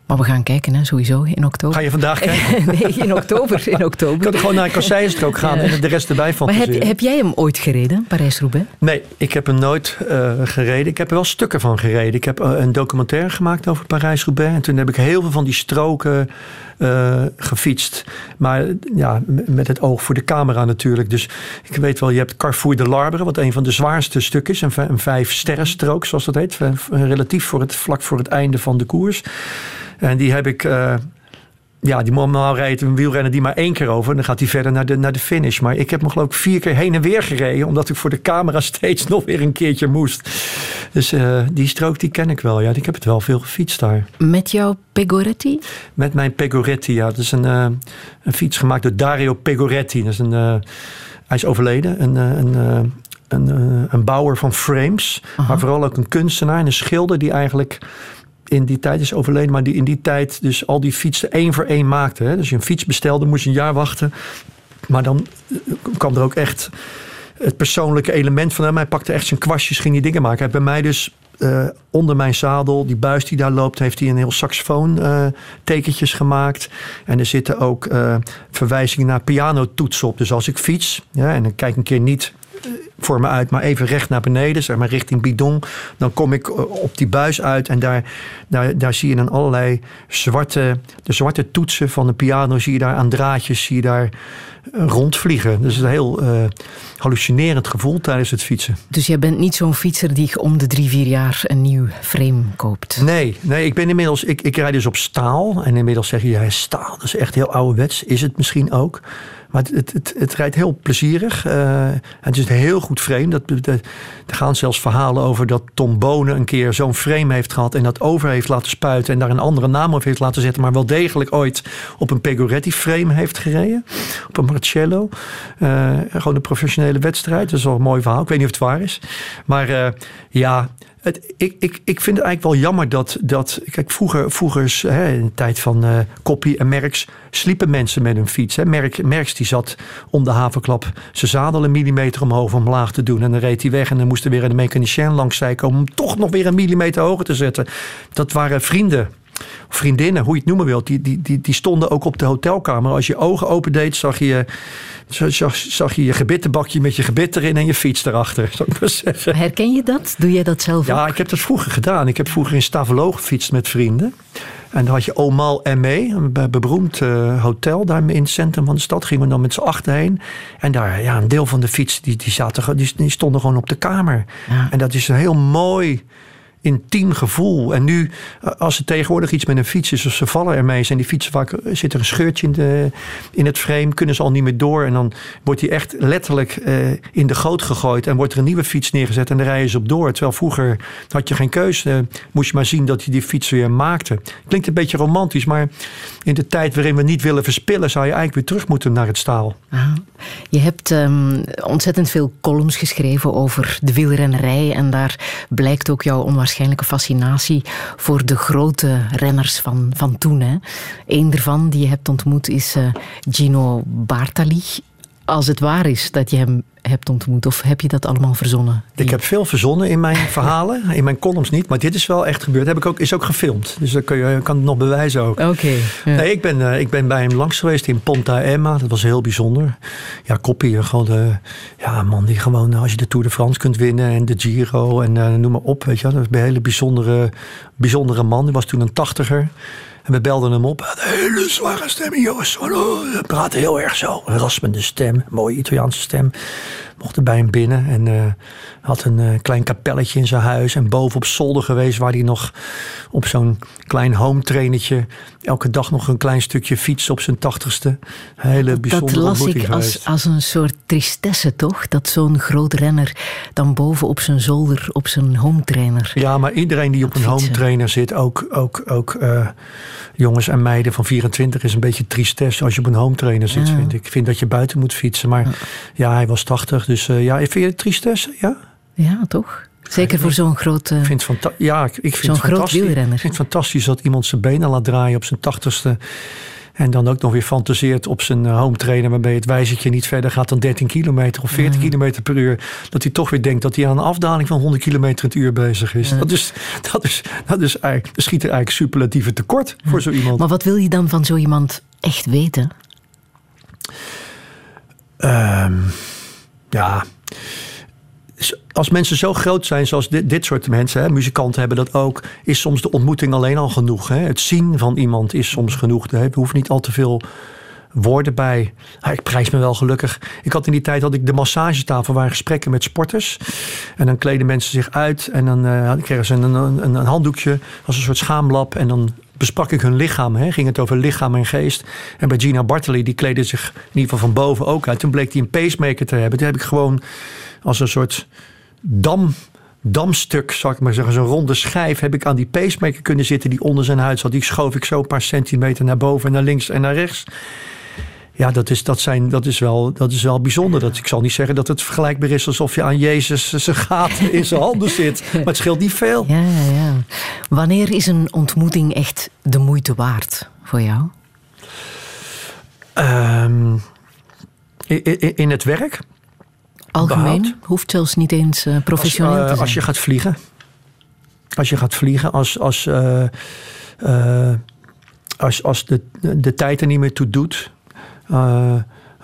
maar we gaan kijken, hè, sowieso, in oktober. Ga je vandaag kijken? nee, in oktober. In Ik oktober. kan er gewoon naar een kasseienstrook gaan en de rest erbij Maar fantaseren. heb, heb jij hem ooit gereden, Parijs-Roubaix? Nee, ik heb hem nooit eh, gereden. Ik heb er wel stukken van gereden. Ik heb eh, een documentaire gemaakt over Parijs-Roubaix. En toen heb ik heel veel van die stroken eh, gefietst. Maar ja, met het oog voor de camera natuurlijk. Dus ik weet wel, je hebt Carrefour de Larbre... wat een van de zwaarste stukken is. Een, een vijf sterrenstrook, zoals dat heet. Relatief voor het, vlak voor het einde van de koers. En die heb ik... eh, ja, die normaal rijdt een wielrenner die maar één keer over. En dan gaat hij verder naar de, naar de finish. Maar ik heb hem geloof ik vier keer heen en weer gereden. Omdat ik voor de camera steeds nog weer een keertje moest. Dus eh, die strook die ken ik wel. Ja, ik heb het wel veel gefietst daar. Met jouw Pegoretti? Met mijn Pegoretti. Ja, dat is een, eh, een fiets gemaakt door Dario Pegoretti. Dat is een, hij is overleden. Een, een, een, een bouwer van frames. Maar vooral ook een kunstenaar en een schilder die eigenlijk in die tijd is overleden, maar die in die tijd dus al die fietsen één voor één maakte. Hè. Dus je een fiets bestelde, moest je een jaar wachten. Maar dan eh, kwam er ook echt het persoonlijke element van hem. Hij pakte echt zijn kwastjes, ging die dingen maken. Hij bij mij dus eh, onder mijn zadel, die buis die daar loopt, heeft hij een heel saxofoon eh, tekentjes gemaakt. En er zitten ook verwijzingen naar pianotoetsen op. Dus als ik fiets, ja, en dan kijk een keer niet voor me uit, maar even recht naar beneden, zeg maar richting bidon. Dan kom ik op die buis uit en daar, daar, daar zie je dan allerlei zwarte, de zwarte toetsen van de piano, zie je daar aan draadjes, zie je daar rondvliegen. Dus een heel uh, hallucinerend gevoel tijdens het fietsen. Dus jij bent niet zo'n fietser die om de drie, vier jaar een nieuw frame koopt? Nee, nee ik ben inmiddels, ik, ik rijd dus op staal. En inmiddels zeg je, ja, staal, dat is echt heel ouderwets. Is het misschien ook. Maar het, het, rijdt heel plezierig. Uh, het is heel goed frame. Dat, er gaan zelfs verhalen over dat Tom Bonen een keer zo'n frame heeft gehad. En dat over heeft laten spuiten. En daar een andere naam op heeft laten zetten. Maar wel degelijk ooit op een Pegoretti frame heeft gereden. Op een Marcello. Uh, gewoon een professionele wedstrijd. Dat is wel een mooi verhaal. Ik weet niet of het waar is. Maar uh, ja, ik, ik, ik vind het eigenlijk wel jammer dat. dat kijk, vroeger, vroeger hè, in de tijd van uh, Koppie en Merks. sliepen mensen met een fiets. Hè. Merk, Merks die zat om de havenklap zijn zadel een millimeter omhoog of omlaag te doen. En dan reed hij weg en dan moest er weer een mechanicien langs komen. om toch nog weer een millimeter hoger te zetten. Dat waren vrienden vriendinnen, hoe je het noemen wilt, die, die, die, die stonden ook op de hotelkamer. Als je ogen opendeed, zag je, zag, zag je je gebittenbakje met je gebit erin en je fiets erachter. Zou ik maar zeggen. Herken je dat? Doe jij dat zelf Ja, ik heb dat vroeger gedaan. Ik heb vroeger in Stavelo gefietst met vrienden. En dan had je Omal ME, een beroemd uh, hotel daar in het centrum van de stad. Gingen we dan met z'n achter heen. En daar, ja, een deel van de fiets, die, die, zaten, die, die stonden gewoon op de kamer. Ja. En dat is een heel mooi intiem gevoel. En nu, eh, als er tegenwoordig iets met een fiets is, of ze vallen ermee, zijn die fietsen vaak, eh, zit er een scheurtje in, de, in het frame, kunnen ze al niet meer door. En dan wordt die echt letterlijk uh, in de goot gegooid en wordt er een nieuwe fiets neergezet en dan rijden ze op door. Terwijl vroeger had je geen keuze, moest je maar zien dat je die fiets weer maakte. Klinkt een beetje romantisch, maar in de tijd waarin we niet willen verspillen, zou je eigenlijk weer terug moeten naar het staal. Ah, je hebt um, ontzettend veel columns geschreven over de wielrennerij en daar blijkt ook jouw onwaarschijnlijk waarschijnlijke fascinatie voor de grote renners van, van toen. Hè. Eén daarvan die je hebt ontmoet is uh, Gino Bartali. Als het waar is dat je hem hebt ontmoet? Of heb je dat allemaal verzonnen? Ik heb veel verzonnen in mijn verhalen. In mijn columns niet. Maar dit is wel echt gebeurd. Heb ik ook, is ook gefilmd. Dus dat kun je, kan het nog bewijzen ook. Oké. ja. Nee, ik ben, uh, ik ben bij hem langs geweest in Ponta Emma. Dat was heel bijzonder. Ja, Koppie, gewoon de, ja, man die gewoon, als je de Tour de France kunt winnen en de Giro en uh, noem maar op. Weet je, dat is een hele bijzondere, bijzondere man. Die was toen een tachtiger. En we belden hem op. Een hele zware stem, jongens. Hij praatte heel erg zo. Een raspende stem. Mooie Italiaanse stem. Mochten bij hem binnen. En uh, had een uh, klein kapelletje in zijn huis. En boven op zolder geweest. Waar hij nog op zo'n klein home trainertje. Elke dag nog een klein stukje fiets op zijn tachtigste. Hele bijzondere Dat las ik als, als een soort tristesse toch? Dat zo'n groot renner dan boven op zijn zolder op zijn home trainer. Ja, maar iedereen die op een home trainer zit. Ook, ook, ook uh, jongens en meiden van 24 is een beetje tristesse als je op een home trainer zit, ja. vind ik. Ik vind dat je buiten moet fietsen. Maar ja, ja hij was 80, dus uh, ja, vind je het tristesse? Ja, ja toch? Zeker voor zo'n groot. Uh, vind ja, ik, ik vind zo'n groot wielrenner. Ik vind het fantastisch dat iemand zijn benen laat draaien op zijn tachtigste. En dan ook nog weer fantaseert op zijn home trainer, waarbij het wijzertje niet verder gaat dan 13 kilometer of 40 ja. kilometer per uur. Dat hij toch weer denkt dat hij aan een afdaling van 100 kilometer het uur bezig is. Ja. Dat, is dat, is, dat is eigenlijk, dat schiet er eigenlijk superlatieve tekort ja. voor zo iemand. Maar wat wil je dan van zo iemand echt weten? Um, ja als mensen zo groot zijn zoals dit, dit soort mensen, hè, muzikanten hebben dat ook, is soms de ontmoeting alleen al genoeg. Hè? Het zien van iemand is soms genoeg. Er hoeft niet al te veel woorden bij. Ah, ik prijs me wel gelukkig. Ik had in die tijd had ik de massagetafel waar gesprekken met sporters. En dan kleden mensen zich uit en dan uh, kregen ze een, een, een, handdoekje als een soort schaamlap. En dan besprak ik hun lichaam. Hè? Ging het over lichaam en geest. En bij Gina Bartoli, die kleedde zich in ieder geval van boven ook uit. Toen bleek hij een pacemaker te hebben. Toen heb ik gewoon als een soort dam, damstuk, zal ik maar zeggen, zo'n ronde schijf, heb ik aan die pacemaker kunnen zitten die onder zijn huid zat. Die schoof ik zo een paar centimeter naar boven en naar links en naar rechts. Ja, dat is, dat, zijn, dat, is wel, dat is wel bijzonder. Dat, ik zal niet zeggen dat het vergelijkbaar is alsof je aan Jezus zijn gaat in zijn handen zit. Maar het scheelt niet veel. Ja, ja. Wanneer is een ontmoeting echt de moeite waard voor jou? Um, in, in, het werk? Algemeen? Hoeft zelfs niet eens uh, professioneel als, uh, te zijn. Als je gaat vliegen. Als je gaat vliegen, als, als, uh, als, als de, de tijd er niet meer toe doet.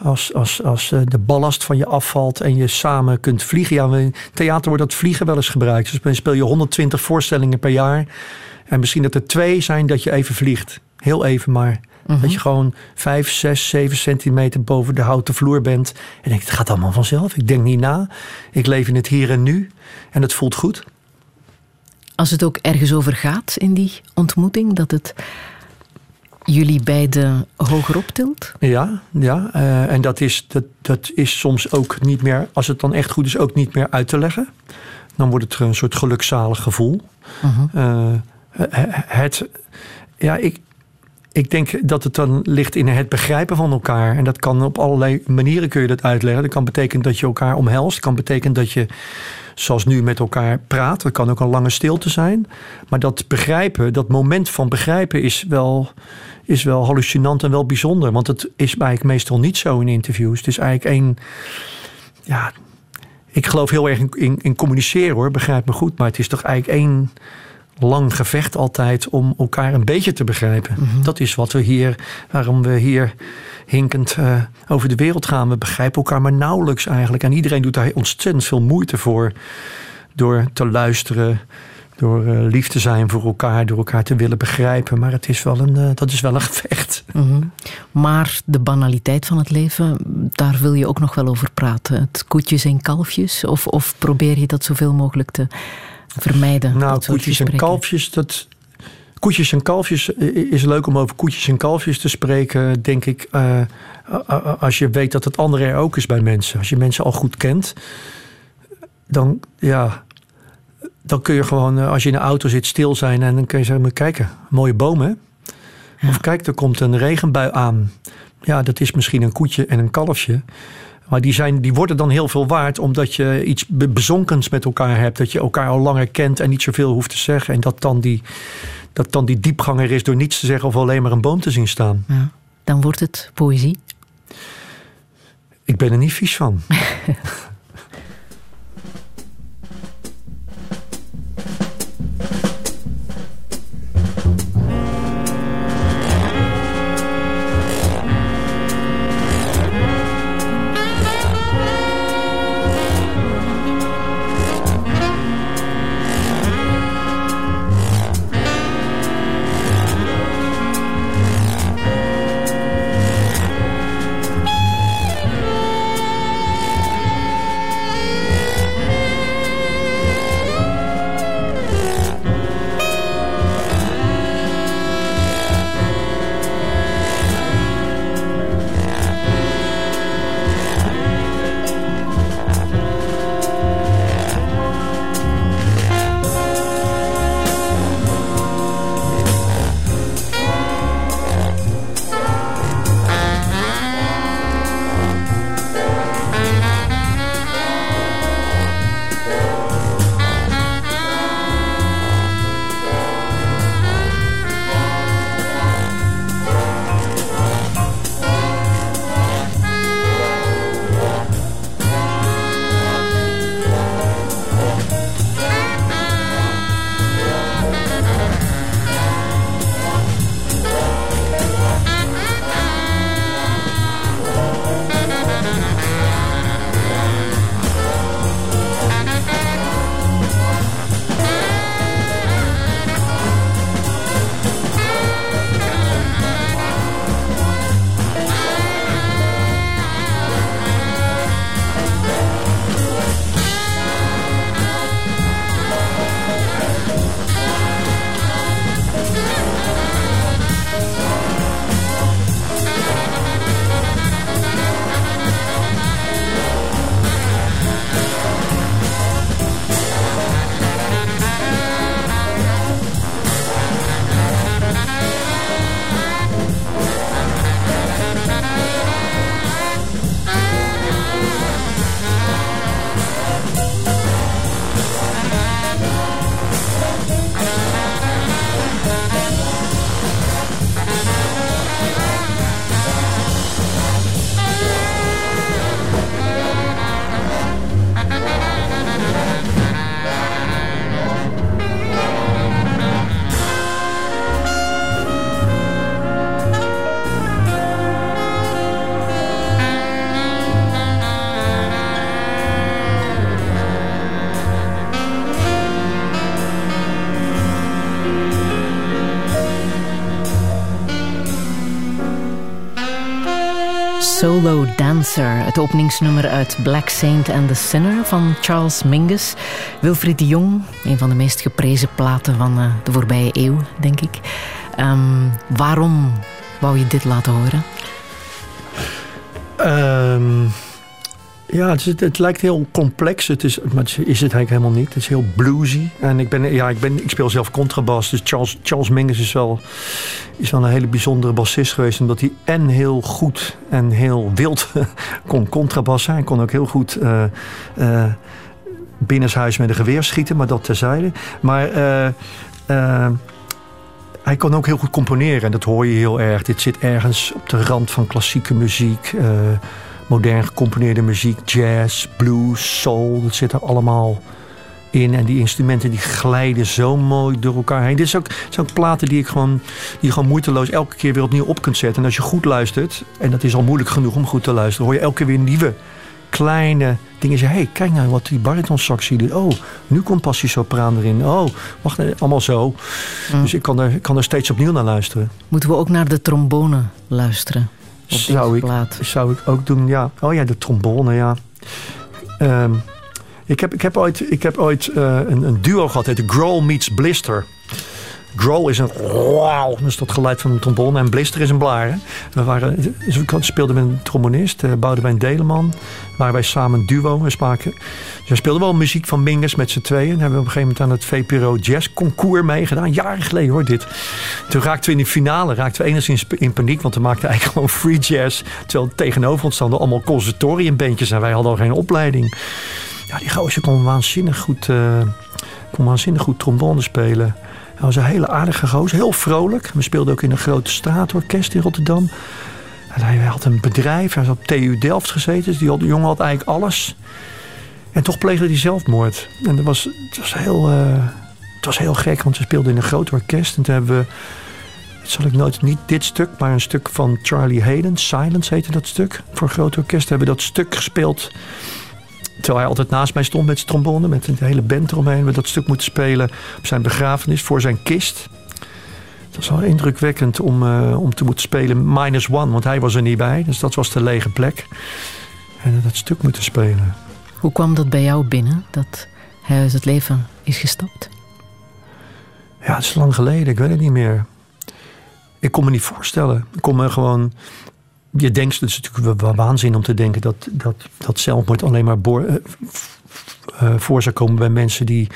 Als als, als de ballast van je afvalt en je samen kunt vliegen. Ja, in theater wordt dat vliegen wel eens gebruikt. Dus dan speel je 120 voorstellingen per jaar. En misschien dat er twee zijn dat je even vliegt. Heel even maar. Mhm. Dat je gewoon 5, 6, 7 centimeter boven de houten vloer bent. En denk, het gaat allemaal vanzelf. Ik denk niet na. Ik leef in het hier en nu. En het voelt goed. Als het ook ergens over gaat in die ontmoeting, dat het jullie beiden hoger optilt? Ja, ja. Uh, en dat is, dat, dat is soms ook niet meer, als het dan echt goed is, ook niet meer uit te leggen. Dan wordt het een soort gelukzalig gevoel. Mhm. Uh, het, ja, ik, ik denk dat het dan ligt in het begrijpen van elkaar. En dat kan op allerlei manieren kun je dat uitleggen. Dat kan betekenen dat je elkaar omhelst. Dat kan betekenen dat je, zoals nu, met elkaar praat. Dat kan ook een lange stilte zijn. Maar dat begrijpen, dat moment van begrijpen is wel, is wel hallucinant en wel bijzonder. Want het is eigenlijk meestal niet zo in interviews. Het is eigenlijk één... Ja, ik geloof heel erg in, in, in communiceren hoor, begrijp me goed. Maar het is toch eigenlijk één lang gevecht altijd om elkaar een beetje te begrijpen. Mhm. Dat is wat we hier, waarom we hier hinkend uh, over de wereld gaan. We begrijpen elkaar maar nauwelijks eigenlijk. En iedereen doet daar ontzettend veel moeite voor. Door te luisteren, door uh, lief te zijn voor elkaar, door elkaar te willen begrijpen. Maar het is wel een, uh, dat is wel een gevecht. Mhm. Maar de banaliteit van het leven, daar wil je ook nog wel over praten. Het koetjes en kalfjes, of, of probeer je dat zoveel mogelijk te vermijden? Nou, koetjes en kalfjes, dat. Koetjes en kalfjes is leuk om over koetjes en kalfjes te spreken, denk ik. Uh, als je weet dat het andere er ook is bij mensen. Als je mensen al goed kent, dan ja. Dan kun je gewoon, eh, als je in een auto zit, stil zijn en dan kun je zeggen: kijken, mooie bomen. Ja. Of kijk, er komt een regenbui aan. Ja, dat is misschien een koetje en een kalfje. Maar die, zijn, die worden dan heel veel waard omdat je iets bezonkens met elkaar hebt. Dat je elkaar al langer kent en niet zoveel hoeft te zeggen. En dat dan die, dat dan die diepganger is door niets te zeggen of alleen maar een boom te zien staan. Ja, dan wordt het poëzie. Ik ben er niet vies van. Het openingsnummer uit Black Saint and the Sinner van Charles Mingus. Wilfried de Jong, een van de meest geprezen platen van uh, de voorbije eeuw, denk ik. Um, waarom wou je dit laten horen? Um, ja, het, het, lijkt heel complex, het is, maar is het eigenlijk helemaal niet. Het is heel bluesy. En ik, ben, ja, ik, ben, ik speel zelf contrabas, dus Charles, Charles Mingus is wel, is wel een hele bijzondere bassist geweest. Omdat hij en heel goed en heel wild kon contrabassen. Hij kon ook heel goed uh, uh, binnenshuis met een geweer schieten, maar dat terzijde. Maar... Uh, hij kon ook heel goed componeren en dat hoor je heel erg. Dit zit ergens op de rand van klassieke muziek, modern gecomponeerde muziek, jazz, blues, soul. Dat zit er allemaal in. En die instrumenten die glijden zo mooi door elkaar heen. Dit is ook, zijn ook platen die ik gewoon, die je gewoon moeiteloos elke keer weer opnieuw op kunt zetten. En als je goed luistert, en dat is al moeilijk genoeg om goed te luisteren, hoor je elke keer weer nieuwe kleine dingen. Zeg, hey, kijk nou wat die baritonsaxie doet. Oh, nu komt passiesopraan erin. Oh, wacht, allemaal zo. Mm. Dus ik kan, er, ik kan er steeds opnieuw naar luisteren. Moeten we ook naar de trombone luisteren? Zou ik, zou ik ook doen, ja. Oh ja, de trombone, ja. Um, ik, heb, ik heb ooit, ik heb ooit uh, een, een, duo gehad, het Growl meets Blister. Growl is een wow, dat is dat geluid van een trombone. En blister is een blaar. We, waren, we speelden met een trombonist, uh, Boudewijn Deleman. Waren wij samen een duo. Spraken, we speelden wel muziek van Mingus met z'n tweeën. hebben we op een gegeven moment aan het VPRO Jazz Concours meegedaan. Jaren geleden hoor dit. Toen raakten we in de finale raakten we enigszins in paniek. Want we maakten eigenlijk gewoon free jazz. Terwijl tegenover ons stonden allemaal conservatoriumbandjes. En wij hadden al geen opleiding. Ja, die gozer kon waanzinnig goed, uh, kon waanzinnig goed trombone spelen. Hij was een hele aardige gozer, heel vrolijk. We speelden ook in een grote straatorkest in Rotterdam. Hij had een bedrijf, hij was op TU Delft gezeten. Dus die jongen had eigenlijk alles. En toch pleegde hij zelfmoord. En dat was, was heel, uh, het was heel gek, want we speelden in een groot orkest. En toen hebben we, zal ik nooit, niet dit stuk, maar een stuk van Charlie Hayden. Silence heette dat stuk, voor een groot orkest. We hebben dat stuk gespeeld Terwijl hij altijd naast mij stond met zijn trombone, met een hele band eromheen. We dat stuk moeten spelen op zijn begrafenis voor zijn kist. Het was wel indrukwekkend om, uh, om te moeten spelen minus one, want hij was er niet bij. Dus dat was de lege plek. En dat stuk moeten spelen. Hoe kwam dat bij jou binnen, dat hij uit het leven is gestapt? Ja, het is lang geleden, ik weet het niet meer. Ik kon me niet voorstellen. Ik kon me gewoon je denkt, het is natuurlijk waanzin om te denken dat, dat, dat zelfmoord alleen maar uh, uh, voor zou komen bij mensen die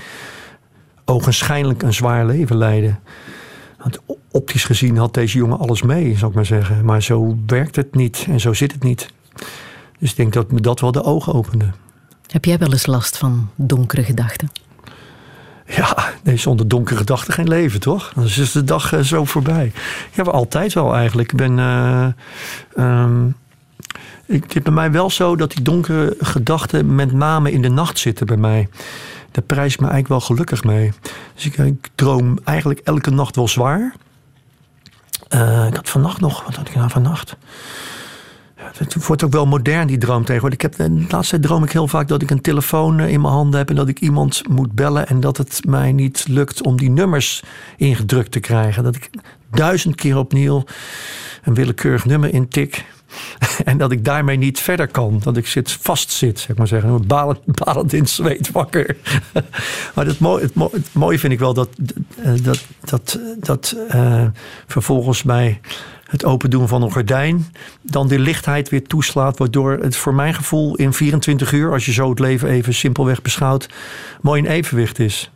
ogenschijnlijk een zwaar leven leiden. Want optisch gezien had deze jongen alles mee, zou ik maar zeggen. Maar zo werkt het niet en zo zit het niet. Dus ik denk dat me dat wel de ogen opende. Heb jij wel eens last van donkere gedachten? Ja, nee, zonder donkere gedachten geen leven, toch? Dan is de dag uh, zo voorbij. Ja, altijd wel eigenlijk. Ik ben. Uh, um, ik, het is bij mij wel zo dat die donkere gedachten met name in de nacht zitten bij mij. Daar prijs ik me eigenlijk wel gelukkig mee. Dus ik, ik droom eigenlijk elke nacht wel zwaar. Uh, ik had vannacht nog, wat had ik nou vannacht? Het wordt ook wel modern, die droom tegenwoordig. Ik heb, de laatste droom ik heel vaak dat ik een telefoon in mijn handen heb... en dat ik iemand moet bellen en dat het mij niet lukt om die nummers ingedrukt te krijgen. Dat ik duizend keer opnieuw een willekeurig nummer intik... En dat ik daarmee niet verder kan. Dat ik zit, vast zit, zeg maar zeggen. Balend, in zweet wakker. maar het mooie, het, het vind ik wel dat, dat, dat, dat uh, vervolgens mij het open doen van een gordijn, dan de lichtheid weer toeslaat, waardoor het voor mijn gevoel in 24 uur, als je zo het leven even simpelweg beschouwt, mooi in evenwicht is.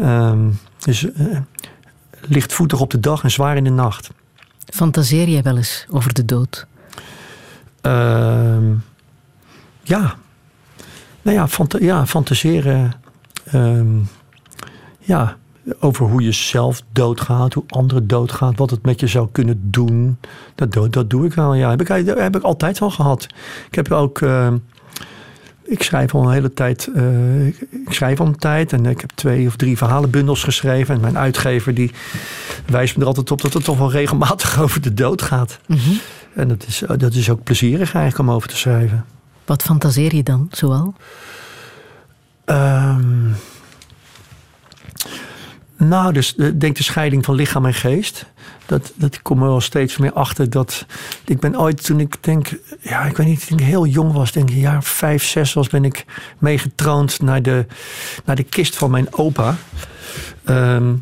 Um, dus uh, lichtvoetig op de dag en zwaar in de nacht. Fantaseer jij wel eens over de dood? Uh, ja. Nou ja, fanta ja fantaseren. Um, ja, over hoe je zelf doodgaat, hoe anderen doodgaan, wat het met je zou kunnen doen. Dat, dat doe ik wel, ja. Heb ik, heb ik altijd al gehad. Ik heb ook. Uh, ik schrijf al een hele tijd. Uh, ik schrijf al een tijd en ik heb twee of drie verhalenbundels geschreven. En mijn uitgever die wijst me er altijd op dat het toch wel regelmatig over de dood gaat. Mm -hmm. En dat is, dat is ook plezierig eigenlijk om over te schrijven. Wat fantaseer je dan zoal? Um, Nou, dus ik denk de scheiding van lichaam en geest. Dat, dat kom er wel steeds meer achter dat. Ik ben ooit toen ik denk, ja, ik weet niet, toen ik heel jong was, denk ik, jaar vijf, zes was, ben ik meegetroond naar de, naar de kist van mijn opa. Ehm,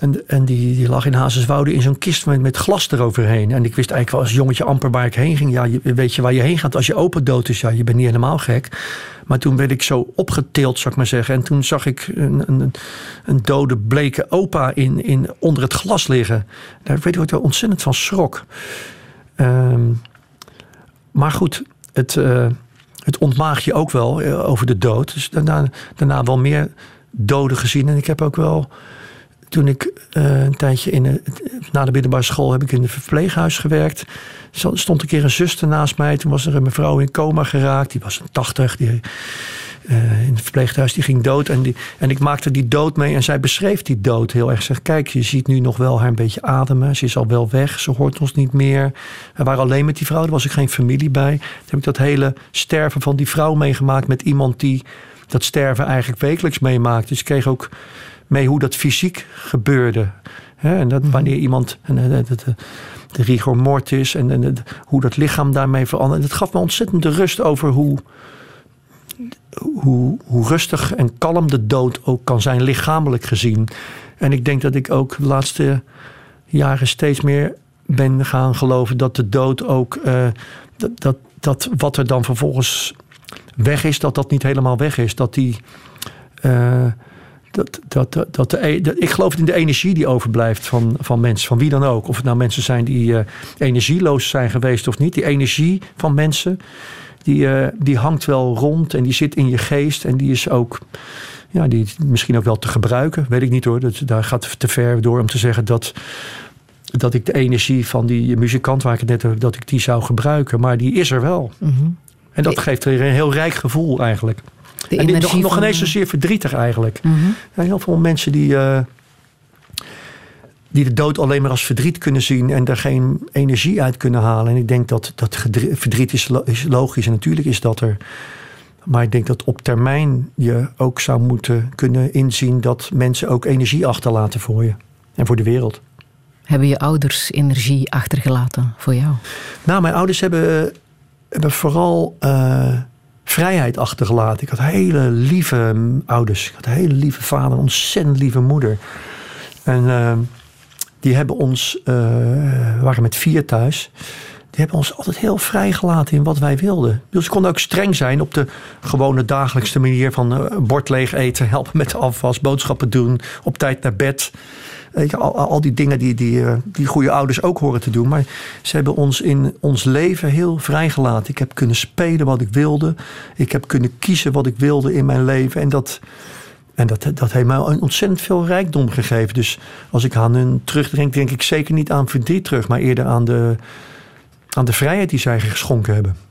en, en die, die lag in Hazeswoude in zo'n kist met, glas eroverheen. En ik wist eigenlijk wel als jongetje amper waar ik heen ging. Ja, weet je waar je heen gaat als je opa dood is? Ja, je bent niet helemaal gek. Maar toen werd ik zo opgetild, zou ik maar zeggen. En toen zag ik een, een, een dode, bleke opa in, in, onder het glas liggen. Daar weet ik wel ontzettend van schrok. Ehm, maar goed, het, uh, het ontmaag je ook wel eh, over de dood. Dus daarna, daarna wel meer doden gezien. En ik heb ook wel toen ik uh, een tijdje in na de middelbare school heb ik in een verpleeghuis gewerkt. Stond een keer een zuster naast mij. Toen was er een mevrouw in coma geraakt. Die was een 80. Die, uh, in het verpleeghuis, die ging dood. En, die, en ik maakte die dood mee. En zij beschreef die dood heel erg. Zeg, kijk, je ziet nu nog wel haar een beetje ademen. Ze is al wel weg. Ze hoort ons niet meer. We waren alleen met die vrouw. Er was ik geen familie bij. Toen heb ik dat hele sterven van die vrouw meegemaakt. Met iemand die dat sterven eigenlijk wekelijks meemaakt. Dus ik kreeg ook mee hoe dat fysiek gebeurde. en dat mhm. wanneer iemand. En, de, de, de rigor mortis en, en hoe dat lichaam daarmee verandert. Het gaf me ontzettend de rust over hoe, hoe, hoe rustig en kalm de dood ook kan zijn, lichamelijk gezien. En ik denk dat ik ook de laatste jaren steeds meer ben gaan geloven dat de dood ook. Uh, dat, dat, dat wat er dan vervolgens weg is, dat dat niet helemaal weg is. Dat die. Uh, dat, dat, dat, e- de, ik geloof in de energie die overblijft van, van mensen, van wie dan ook. Of het nou mensen zijn die uh, energieloos zijn geweest of niet. Die energie van mensen, die, uh, die hangt wel rond en die zit in je geest. En die is ook, ja, die misschien ook wel te gebruiken. Weet ik niet hoor. Dat, daar gaat te ver door om te zeggen dat, dat ik de energie van die muzikant waar ik het net over, dat ik die zou gebruiken. Maar die is er wel. Mm -hmm. En dat geeft er een heel rijk gevoel eigenlijk en die, nog, nog ineens zozeer verdrietig eigenlijk. Mm -hmm. heel veel mensen die, uh, die de dood alleen maar als verdriet kunnen zien en daar geen energie uit kunnen halen. En ik denk dat, dat verdriet is, is logisch en natuurlijk is dat er. Maar ik denk dat op termijn je ook zou moeten kunnen inzien dat mensen ook energie achterlaten voor je en voor de wereld. Hebben je ouders energie achtergelaten voor jou? Nou, mijn ouders hebben, hebben vooral uh, vrijheid achtergelaten. Ik had hele lieve ouders. Ik had een hele lieve vader, een ontzettend lieve moeder. En uh, die hebben ons, we waren met vier thuis. Die hebben ons altijd heel vrijgelaten in wat wij wilden. Dus ze konden ook streng zijn op de gewone dagelijkse manier van uh, bord leeg eten, helpen met de afwas, boodschappen doen, op tijd naar bed. Al, al die dingen die, die, eh, die goede ouders ook horen te doen. Maar ze hebben ons in ons leven heel vrijgelaten. Ik heb kunnen spelen wat ik wilde. Ik heb kunnen kiezen wat ik wilde in mijn leven. En dat, en dat, dat heeft mij ontzettend veel rijkdom gegeven. Dus als ik aan hun terugdenk, denk ik zeker niet aan verdriet terug. Maar eerder aan de, aan de vrijheid die zij geschonken hebben.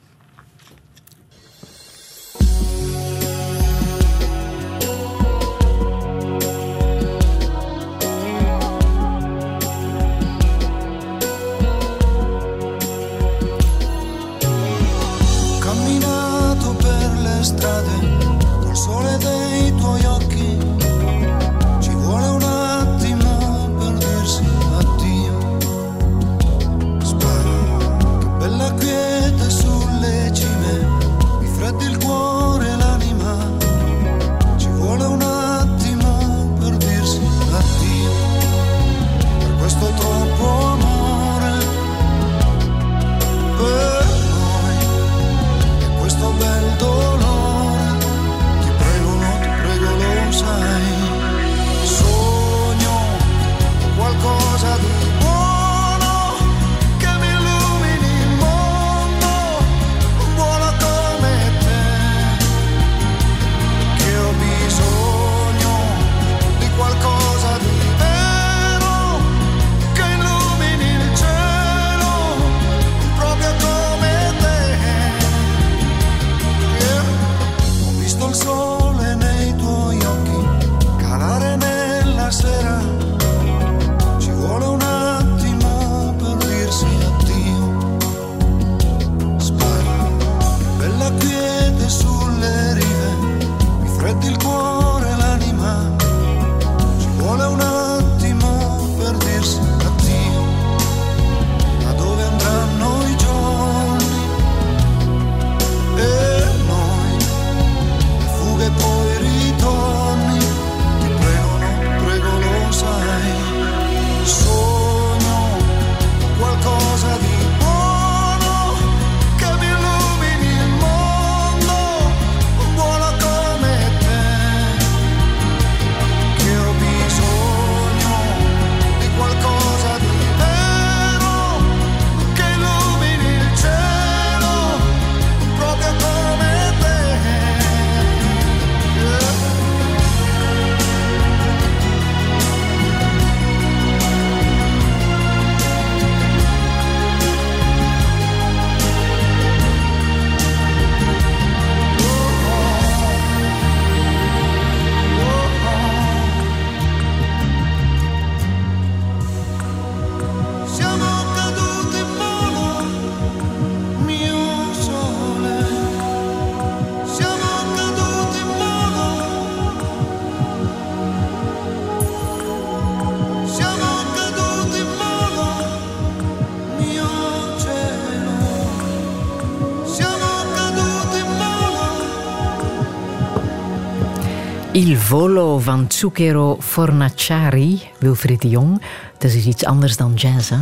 Il Volo van Zucchero Fornaciari, Wilfried de Jong. Dat is iets anders dan jazz, hè?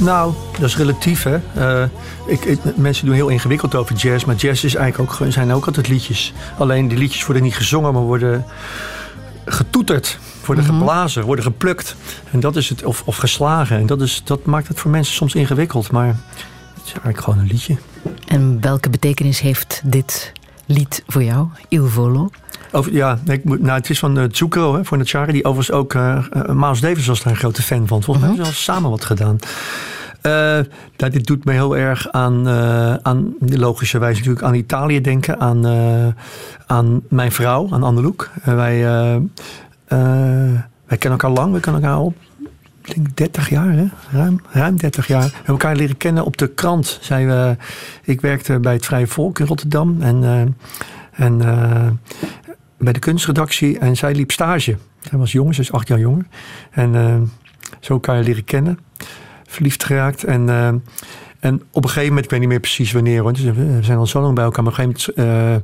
Nou, dat is relatief, hè. Uh, ik, mensen doen heel ingewikkeld over jazz, maar jazz is eigenlijk ook, zijn ook altijd liedjes. Alleen die liedjes worden niet gezongen, maar worden getoeterd, worden mm geblazen, worden geplukt. En dat is het, of, of geslagen. En dat, is, dat maakt het voor mensen soms ingewikkeld, maar het is eigenlijk gewoon een liedje. En welke betekenis heeft dit lied voor jou, Il Volo? Over, ja, ik, nou, het is van uh, Zucchero, hè, voor Nachari, die overigens ook... Uh, Miles Davis was daar een grote fan van. Volgens mij hebben ze samen wat gedaan. Uh, dit doet me heel erg aan, uh, aan logischerwijs natuurlijk aan Italië denken. Aan, uh, aan mijn vrouw, aan Anneloek. wij, wij kennen elkaar lang, we kennen elkaar al ik denk 30 jaar, hè? Ruim, ruim 30 jaar. We hebben elkaar leren kennen op de krant. Zij, uh, ik werkte bij het Vrije Volk in Rotterdam. En, en uh, bij de kunstredactie. En zij liep stage. Zij was jong, ze is acht jaar jonger. En zo elkaar leren kennen. Verliefd geraakt. En, en op een gegeven moment, ik weet niet meer precies wanneer. Want we zijn al zo lang bij elkaar. Maar op een gegeven moment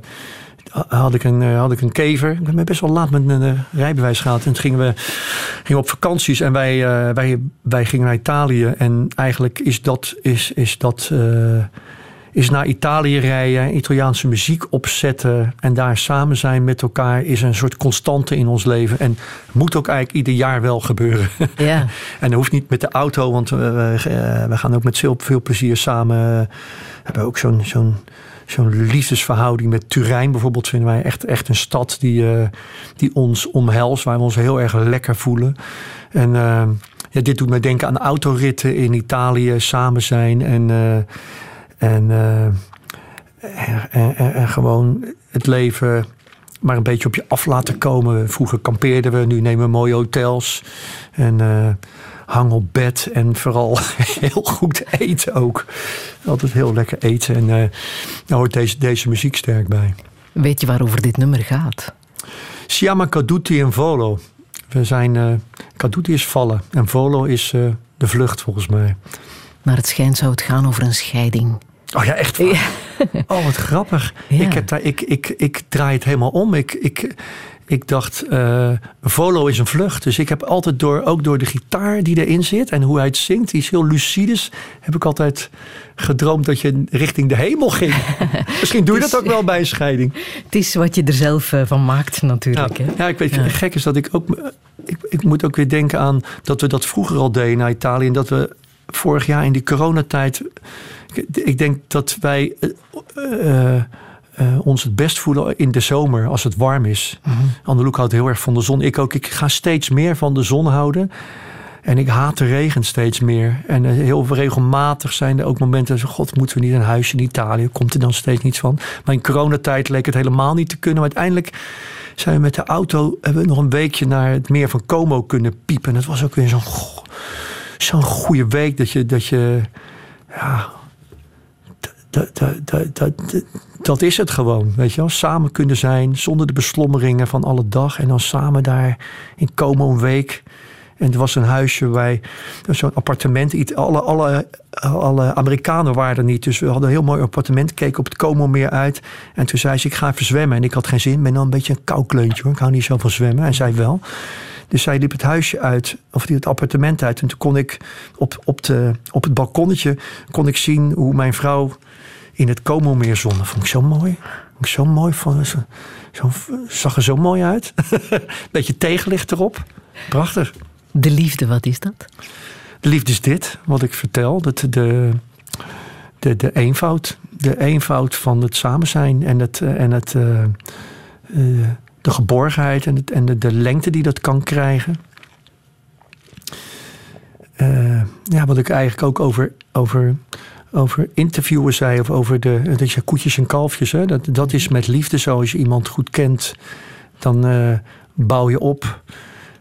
had ik een, eh, had ik een kever. Ik ben best wel laat met uh, rijbewijs gehad. En toen gingen we gingen op vakanties en wij, wij, wij gingen naar Italië. En eigenlijk is dat, is, is dat is naar Italië rijden, Italiaanse muziek opzetten en daar samen zijn met elkaar is een soort constante in ons leven. En moet ook eigenlijk ieder jaar wel gebeuren. Ja. en dat hoeft niet met de auto, want we, we gaan ook met veel, veel plezier samen. We hebben ook zo'n zo'n zo'n liefdesverhouding met Turijn bijvoorbeeld vinden wij echt, echt een stad die, uh, die ons omhelst, waar we ons heel erg lekker voelen. En uh, ja, dit doet mij denken aan autoritten in Italië, samen zijn en, uh, en, en, en, gewoon het leven maar een beetje op je af laten komen. Vroeger kampeerden we, nu nemen we mooie hotels. En hang op bed en vooral heel goed eten ook. Altijd heel lekker eten en uh, daar hoort deze, deze muziek sterk bij. Weet je waarover dit nummer gaat? Siama Kaduti en Volo. We zijn, uh, Kaduti is vallen en Volo is uh, de vlucht volgens mij. Maar het schijnt zou het gaan over een scheiding. Oh ja, echt waar? Oh, wat grappig. Ja. Ik, heb daar, ik, ik, ik draai het helemaal om. Ik, ik, ik dacht, uh, Volo is een vlucht. Dus ik heb altijd door, ook door de gitaar die erin zit en hoe hij het zingt, die is heel lucides, heb ik altijd gedroomd dat je richting de hemel ging. Misschien doe je dat ook wel bij een scheiding. Het is wat je er zelf eh, van maakt, natuurlijk. Ja, ja ik weet, ja. gek is dat ik ook. Ik, ik moet ook weer denken aan dat we dat vroeger al deden naar Italië en dat we vorig jaar in die coronatijd. Ik, denk dat wij. Uh, uh, ons het best voelen in de zomer als het warm is. Mm -hmm. Anneloek houdt heel erg van de zon. Ik ook. Ik ga steeds meer van de zon houden. En ik haat de regen steeds meer. En heel regelmatig zijn er ook momenten... God, moeten we niet een huisje in Italië? Komt er dan steeds niets van? Maar in coronatijd leek het helemaal niet te kunnen. Maar uiteindelijk zijn we met de auto... hebben we nog een weekje naar het meer van Como kunnen piepen. En dat was ook weer zo'n zo'n goede week dat je... Dat je ja, dat, dat, dat, dat, is het gewoon. Weet je wel? Samen kunnen zijn zonder de beslommeringen van alle dag. En dan samen daar in Como een week. En er was een huisje bij zo'n appartement. Alle, alle, alle Amerikanen waren er niet. Dus we hadden een heel mooi appartement. Keken op het Como meer uit. En toen zei ze: Ik ga even zwemmen. En ik had geen zin. Ben dan een beetje een koukleuntje hoor. Ik hou niet zo van zwemmen. En zij wel. Dus zij liep het huisje uit, of het appartement uit. En toen kon ik op, op, de, op het balkonnetje kon ik zien hoe mijn vrouw in het Como-meer zonde. Vond ik zo mooi. Vond ik zo mooi. Vond, zo, zo, zag er zo mooi uit. Beetje tegenlicht erop. Prachtig. De liefde, wat is dat? De liefde is dit, wat ik vertel. Dat de, de, de eenvoud. De eenvoud van het samen zijn en, het, en het, uh, uh, de geborgenheid en, het, en de, de lengte die dat kan krijgen. Uh, ja, wat ik eigenlijk ook over, over over interviewen zei of over de, dat je koetjes en kalfjes. Hè? Dat, dat is met liefde zo. Als je iemand goed kent, dan uh, bouw je op.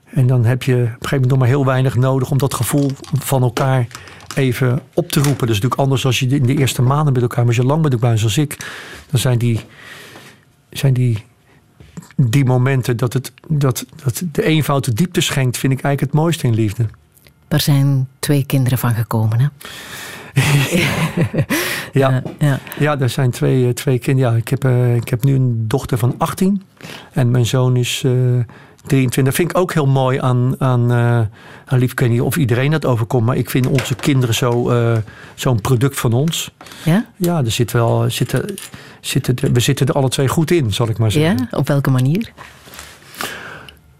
En dan heb je op een gegeven moment nog maar heel weinig nodig om dat gevoel van elkaar even op te roepen. Dat is natuurlijk anders als je in de eerste maanden met elkaar, maar als je lang met elkaar bent zoals ik, dan zijn die, zijn die, die momenten dat, het, dat, dat de eenvoud de diepte schenkt, vind ik eigenlijk het mooiste in liefde. Er zijn twee kinderen van gekomen, hè? ja. ja. ja, er zijn twee, eh, twee kinderen. Ja, ik, heb, eh, ik heb nu een dochter van 18 en mijn zoon is eh 23. Dat vind ik ook heel mooi aan, aan, eh aan Lief. Ik weet niet of iedereen dat overkomt, maar ik vind onze kinderen zo, eh, zo'n product van ons. Ja? Ja, er zit wel, zitten, zitten, we zitten er alle twee goed in, zal ik maar zeggen. ja? Op welke manier?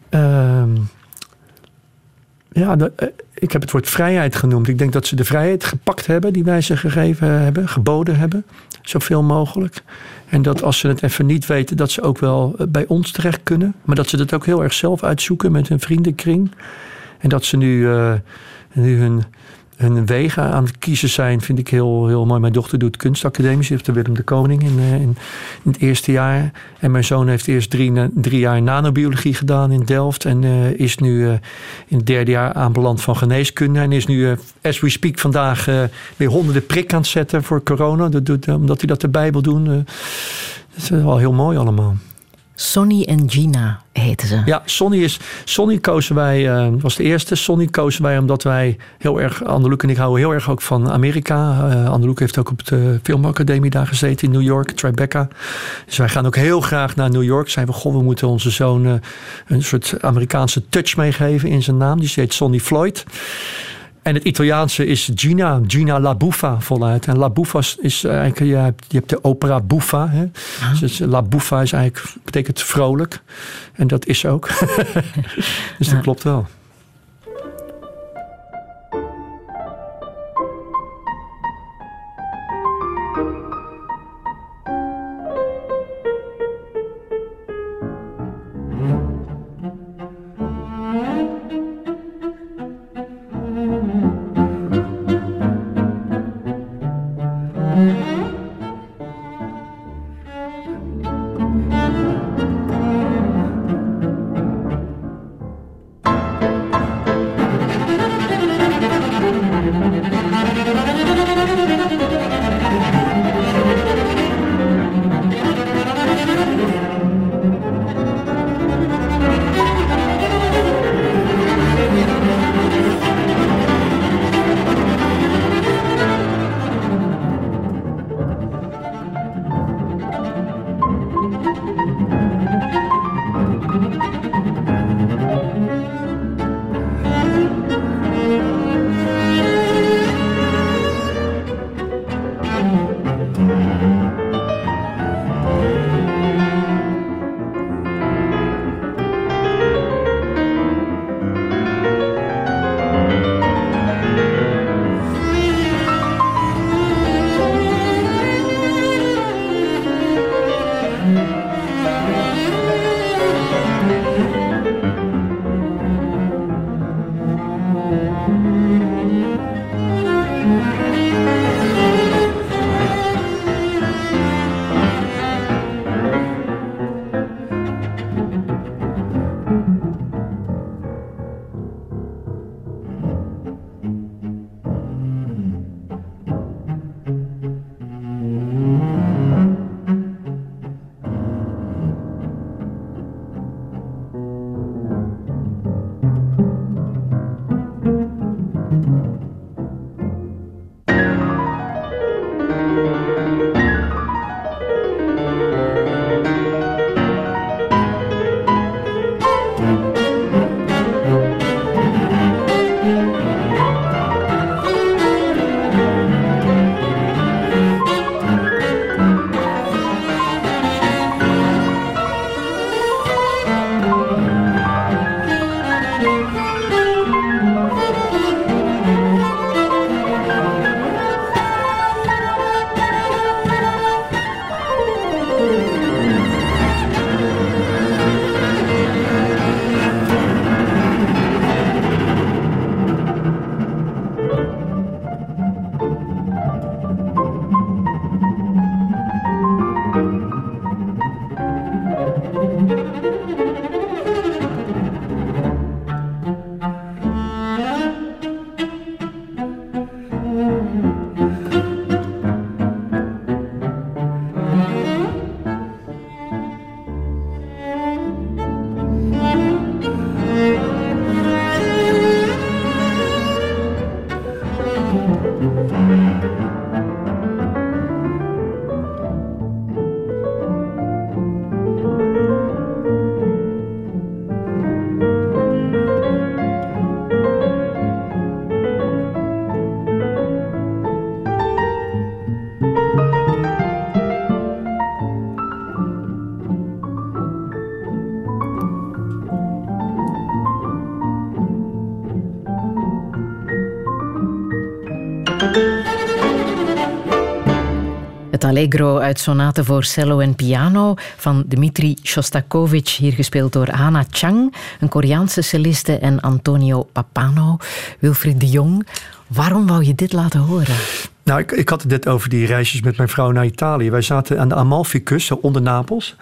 Ehm, ja, de- eh, ik heb het woord vrijheid genoemd. Ik denk dat ze de vrijheid gepakt hebben die wij ze gegeven hebben, geboden hebben, zoveel mogelijk. En dat als ze het even niet weten, dat ze ook wel eh, bij ons terecht kunnen. Maar dat ze dat ook heel erg zelf uitzoeken met hun vriendenkring. En dat ze nu, eh, nu hun, hun wegen aan het kiezen zijn, vind ik heel, heel mooi. Mijn dochter doet kunstacademie, ze heeft de Willem de Koning in, eh, in, in het eerste jaar. En mijn zoon heeft eerst drie, drie jaar nanobiologie gedaan in Delft. En eh, is nu eh, in het derde jaar aanbeland van geneeskunde. En is nu, as we speak, vandaag weer honderden prik aan het zetten voor corona. Dat doet, omdat hij dat erbij wil doen. dat is wel heel mooi allemaal. Sonny en Gina heten ze. Ja, Sonny, is, Sonny kozen wij, eh, was de eerste. Sonny kozen wij omdat wij heel erg, Anneloek en ik houden heel erg ook van Amerika. Uh, heeft ook op de filmacademie daar gezeten in New York, Tribeca. Dus wij gaan ook heel graag naar New York. Zijn we, goh, we moeten onze zoon eh, een soort Amerikaanse touch meegeven in zijn naam. Die heet Sonny Floyd. En het Italiaanse is Gina, Gina La Buffa voluit. En La Buffa is- is eigenlijk, je hebt, je hebt de opera Buffa. Hè? Dus La Buffa is eigenlijk, betekent vrolijk. En dat is ook. dus dat klopt wel. Allegro uit Sonate voor cello en piano van Dmitri Shostakovich, hier gespeeld door Hana Chang, een Koreaanse celliste, en Antonio Papano. Wilfried de Jong, waarom wou je dit laten horen? Nou, ik, ik had het net over die reisjes met mijn vrouw naar Italië. Wij zaten aan de Amalfi-kust, zo onder Napels.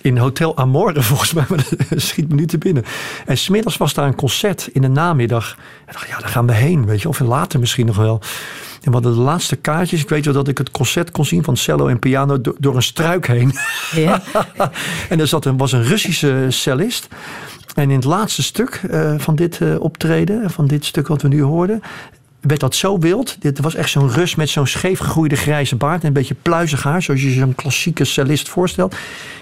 In Hotel Amore, volgens mij, maar dat schiet me niet te binnen. En smiddags was daar een concert in de namiddag. En dacht, ja, daar gaan we heen, weet je. Of later misschien nog wel. En we hadden de laatste kaartjes. Ik weet wel dat ik het concert kon zien van cello en piano do- door een struik heen. Ja? en er zat een, was een Russische cellist. En in het laatste stuk eh, van dit eh, optreden, van dit stuk wat we nu hoorden, werd dat zo wild. Dit was echt zo'n Rus met zo'n scheef gegroeide grijze baard en een beetje pluizig haar, zoals je zo'n klassieke cellist voorstelt.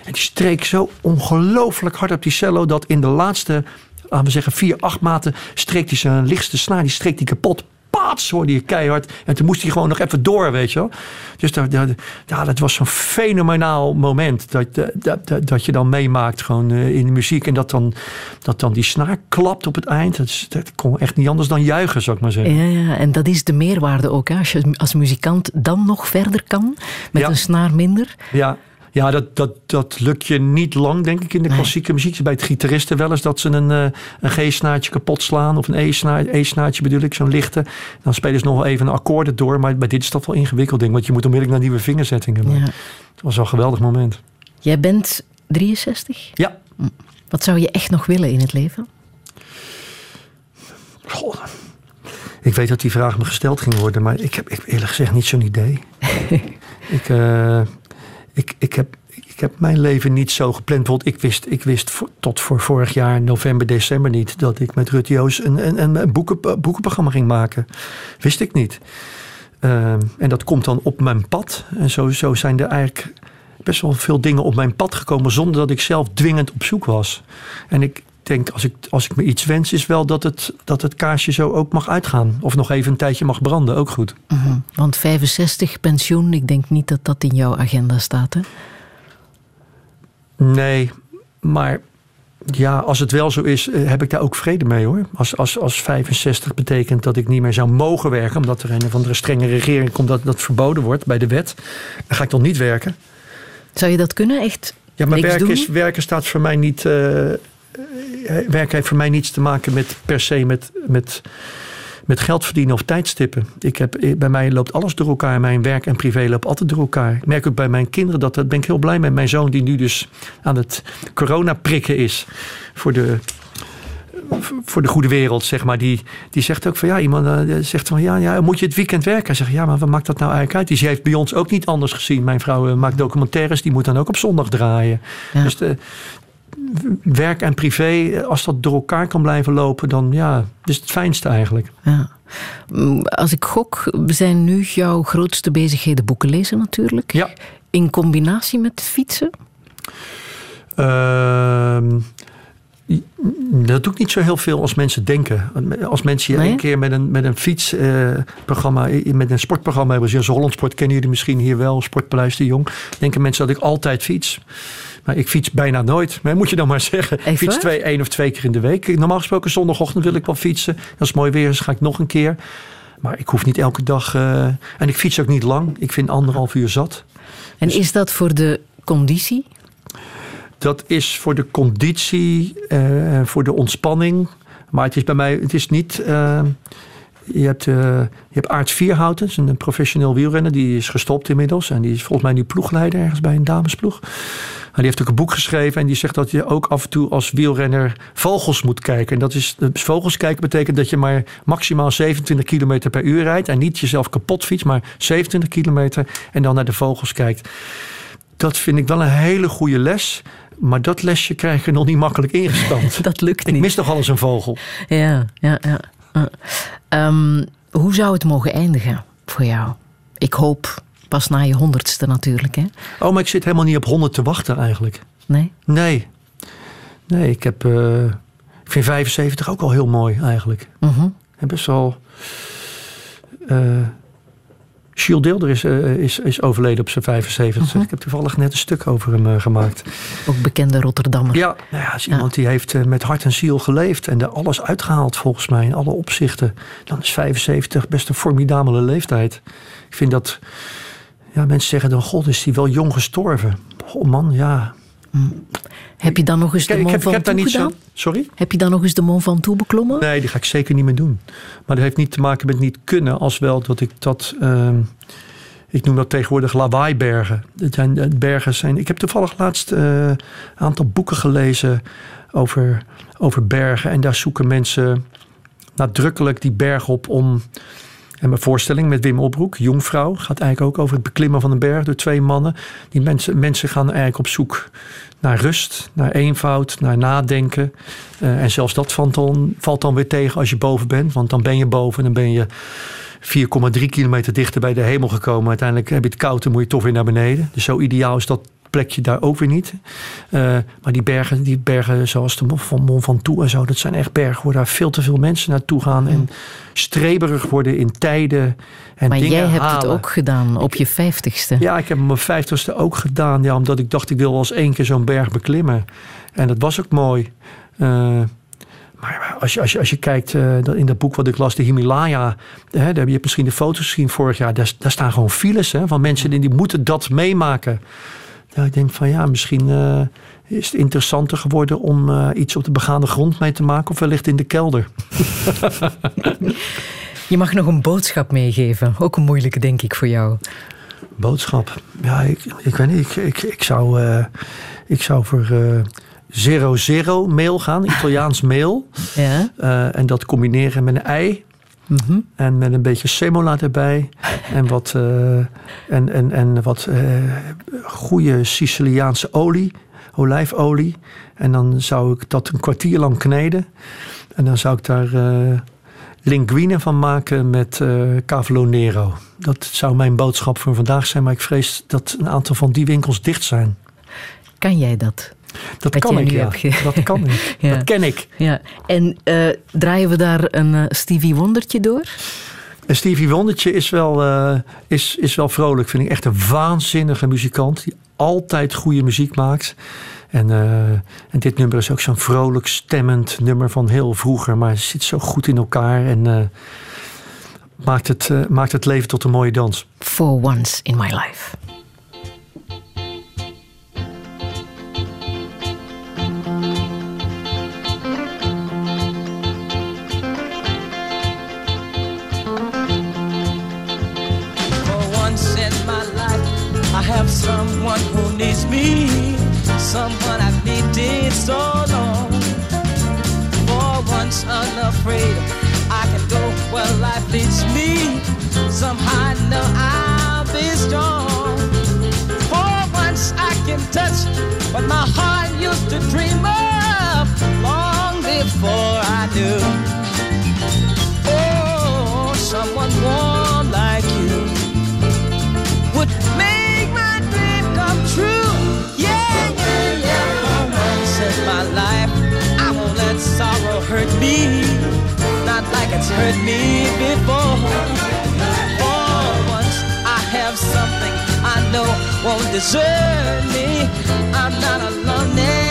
En die streek zo ongelooflijk hard op die cello dat in de laatste, laten we zeggen, vier, acht maten streek hij zijn lichtste snaar, die streek die kapot. Paats hoorde je keihard. En toen moest hij gewoon nog even door, weet je wel. Dus dat, dat, ja, dat was zo'n fenomenaal moment. Dat, dat, dat, dat je dan meemaakt gewoon eh, in de muziek. En dat dan, dat dan die snaar klapt op het eind. Dat, is, dat kon echt niet anders dan juichen, zou ik maar zeggen. Ja, ja, en dat is de meerwaarde ook. Hè? Als je als muzikant dan nog verder kan, met Ja. een snaar minder. Ja, ja dat, dat, dat lukt je niet lang, denk ik, in de Nee. klassieke muziek. Bij het gitaristen wel eens dat ze een, eh, een G-snaartje kapot slaan. Of een E-snaar- E-snaartje bedoel ik, zo'n lichte. Dan spelen ze nog wel even een akkoorden door. Maar bij dit is dat wel ingewikkeld, ding. Want je moet onmiddellijk naar nieuwe vingerzettingen. Ja. Het was wel een geweldig moment. Jij bent 63. Ja. Wat zou je echt nog willen in het leven? Goh. Ik weet dat die vraag me gesteld ging worden, maar ik heb, ik eerlijk gezegd niet zo'n idee. ik, eh, ik, ik, heb, ik heb mijn leven niet zo gepland. Bijvoorbeeld, ik wist, ik wist tot voor vorig jaar, november, december niet, dat ik met Rut Joos een, een, een, een boeken, boekenprogramma ging maken. Wist ik niet. Ehm, en dat komt dan op mijn pad. En zo, zo zijn er eigenlijk best wel veel dingen op mijn pad gekomen zonder dat ik zelf dwingend op zoek was. En ik denk, als ik, als ik me iets wens, is wel dat het, dat het kaarsje zo ook mag uitgaan. Of nog even een tijdje mag branden, ook goed. Mhm. Want 65 pensioen, ik denk niet dat dat in jouw agenda staat. Hè? Nee, maar ja, als het wel zo is, eh, heb ik daar ook vrede mee hoor. Als, als, als 65 betekent dat ik niet meer zou mogen werken, omdat er een of andere strenge regering komt dat dat verboden wordt bij de wet, dan ga ik dan niet werken. Zou je dat kunnen, echt? Ja, maar doen? is, werken staat voor mij niet. eh, eh, werken heeft voor mij niets te maken met per se met, met, met geld verdienen of tijdstippen. Ik heb, eh, bij mij loopt alles door elkaar. Mijn werk en privé loopt altijd door elkaar. Ik merk ook bij mijn kinderen dat. Dat ben ik heel blij met. Mijn zoon, die nu dus aan het corona prikken is. Voor de, voor de goede wereld, zeg maar. Die, die zegt ook van ja, iemand eh, zegt van ja, ja, moet je het weekend werken? Hij zegt ja, maar wat maakt dat nou eigenlijk uit? Die heeft bij ons ook niet anders gezien. Mijn vrouw maakt documentaires, die moet dan ook op zondag draaien. Ja. Dus de, werk en privé, als dat door elkaar kan blijven lopen, dan ja, is het fijnste eigenlijk. Ja. Mm, Als ik gok, zijn nu jouw grootste bezigheden boeken lezen natuurlijk. Ja. In combinatie met fietsen? Ehm, dat doe ik niet zo heel veel als mensen denken. Als mensen je Nee? een keer met een, met een fietsprogramma, met een sportprogramma hebben, zoals Holland Sport, kennen jullie misschien hier wel, Sportpaleis de Jong, denken mensen dat ik altijd fiets. Maar ik fiets bijna nooit. Maar moet je dan maar zeggen. Ik fiets twee, één of twee keer in de week. Normaal gesproken zondagochtend wil ik wel fietsen. Als het mooi weer is, ga ik nog een keer. Maar ik hoef niet elke dag. eh, en ik fiets ook niet lang. Ik vind anderhalf uur zat. En Dus- is dat voor de conditie? Dat is voor de conditie, eh, voor de ontspanning. Maar het is bij mij, het is niet. eh, je hebt, eh, je hebt Aart Vierhouten, een professioneel wielrenner. Die is gestopt inmiddels. En die is volgens mij nu ploegleider ergens bij een damesploeg. Maar die heeft ook een boek geschreven. En die zegt dat je ook af en toe als wielrenner vogels moet kijken. En dat is, vogels kijken betekent dat je maar maximaal 27 km per uur rijdt. En niet jezelf kapot fietst, maar 27 kilometer. En dan naar de vogels kijkt. Dat vind ik wel een hele goede les. Maar dat lesje krijg je nog niet makkelijk ingestampt. Dat lukt Ik niet. mis toch al eens een vogel. Ja, ja, ja. Ja. Ehm, hoe zou het mogen eindigen? voor jou? Ik hoop pas na je honderdste natuurlijk, hè? Oh, maar ik zit helemaal niet op 100 te wachten eigenlijk. Nee? Nee. Nee, ik heb... eh, ik vind 75 ook al heel mooi eigenlijk. Mhm. En best wel... eh Jules Deelder is, eh, is, is overleden op zijn 75. Mhm. Ik heb toevallig net een stuk over hem eh, gemaakt. Ook bekende Rotterdammer. Ja, nou ja, is iemand die heeft eh, met hart en ziel geleefd en er alles uitgehaald volgens mij in alle opzichten. Dan is 75 best een formidabele leeftijd. Ik vind dat, ja, mensen zeggen dan, god, is die wel jong gestorven? Oh man, ja. Heb je dan nog eens de Mont Ventoux niet gedaan? zo... Sorry? Heb je dan nog eens de Mont Ventoux beklommen? Nee, die ga ik zeker niet meer doen. Maar dat heeft niet te maken met niet kunnen, als wel dat ik dat. ehm, ik noem dat tegenwoordig lawaaibergen. Dat zijn eh, bergen zijn. Ik heb toevallig laatst eh, een aantal boeken gelezen over, over bergen. En daar zoeken mensen nadrukkelijk die berg op om. En mijn voorstelling met Wim Opbroek, Jongvrouw, gaat eigenlijk ook over het beklimmen van een berg door twee mannen. Die mensen, mensen gaan eigenlijk op zoek naar rust, naar eenvoud, naar nadenken. Eh, en zelfs dat valt dan, valt dan weer tegen als je boven bent. Want dan ben je boven en dan ben je 4,3 kilometer dichter bij de hemel gekomen. Uiteindelijk heb je het koud en moet je toch weer naar beneden. Dus zo ideaal is dat plekje daar ook weer niet. Eh, maar die bergen, die bergen zoals de van Mont Ventoux en zo... dat zijn echt bergen waar daar veel te veel mensen naartoe gaan... en streberig worden in tijden en maar dingen jij hebt halen. het ook gedaan op je vijftigste. Ja, ik heb mijn vijftigste ook gedaan. Ja, omdat ik dacht, ik wil eens één keer zo'n berg beklimmen. En dat was ook mooi. Eh, maar als je, als je, als je kijkt eh, in dat boek wat ik las, de Himalaya. Hè, daar heb je misschien de foto's gezien vorig jaar. Daar, daar staan gewoon files hè, van mensen die, die moeten dat meemaken. Nou, ik denk van ja, misschien eh, is het interessanter geworden om eh, iets op de begaande grond mee te maken. Of wellicht in de kelder. Je mag nog een boodschap meegeven. Ook een moeilijke, denk ik, voor jou. Boodschap. Ja, ik, ik weet niet. Ik, ik, ik, zou, eh, ik zou voor zero zero mail gaan, Italiaans mail. Ja? En dat combineren met een ei. Mhm. En met een beetje semola erbij. En wat, eh, en, en, en wat eh, goede Siciliaanse olie, olijfolie. En dan zou ik dat een kwartier lang kneden. En dan zou ik daar eh, linguine van maken met eh cavolo nero. Dat zou mijn boodschap voor vandaag zijn. Maar ik vrees dat een aantal van die winkels dicht zijn. Kan jij dat? Dat kan ik, ja. Dat kan ik. Ja. Dat ken ik. Ja. En eh, draaien we daar een eh, Stevie Wondertje door? En Stevie Wondertje is wel, eh, is, is wel vrolijk. Vind ik echt een waanzinnige muzikant. Die altijd goede muziek maakt. En, eh, en dit nummer is ook zo'n vrolijk stemmend nummer van heel vroeger. Maar het zit zo goed in elkaar. En eh, maakt, het, maakt het leven tot een mooie dans. For once in my life. Hurt me before. For once, I have something I know won't desert me. I'm not alone anymore.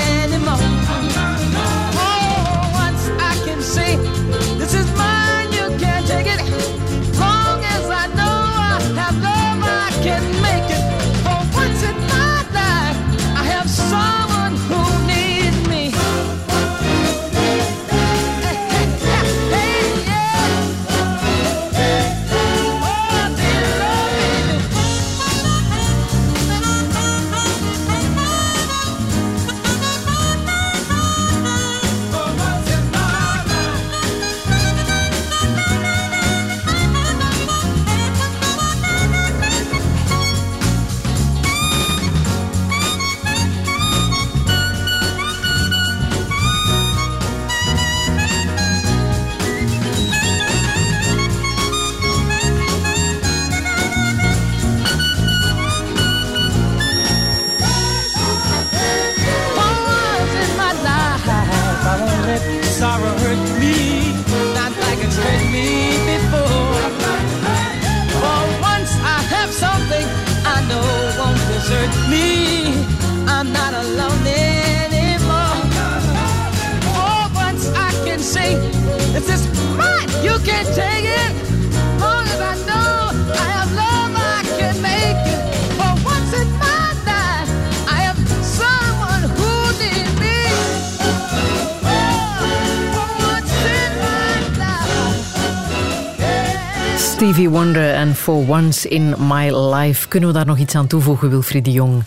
Stevie Wonder en For Once in My Life. Kunnen we daar nog iets aan toevoegen, Wilfried de Jong?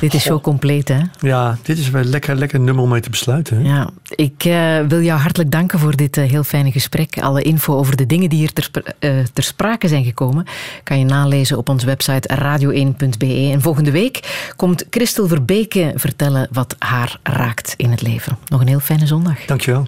Dit is zo compleet, hè? Ja, dit is wel lekker, lekker nummer om mee te besluiten. Hè? Ja, ik uh, wil jou hartelijk danken voor dit uh, heel fijne gesprek. Alle info over de dingen die hier ter, uh, ter sprake zijn gekomen kan je nalezen op onze website radio1.be. En volgende week komt Christel Verbeke vertellen wat haar raakt in het leven. Nog een heel fijne zondag. Dankjewel.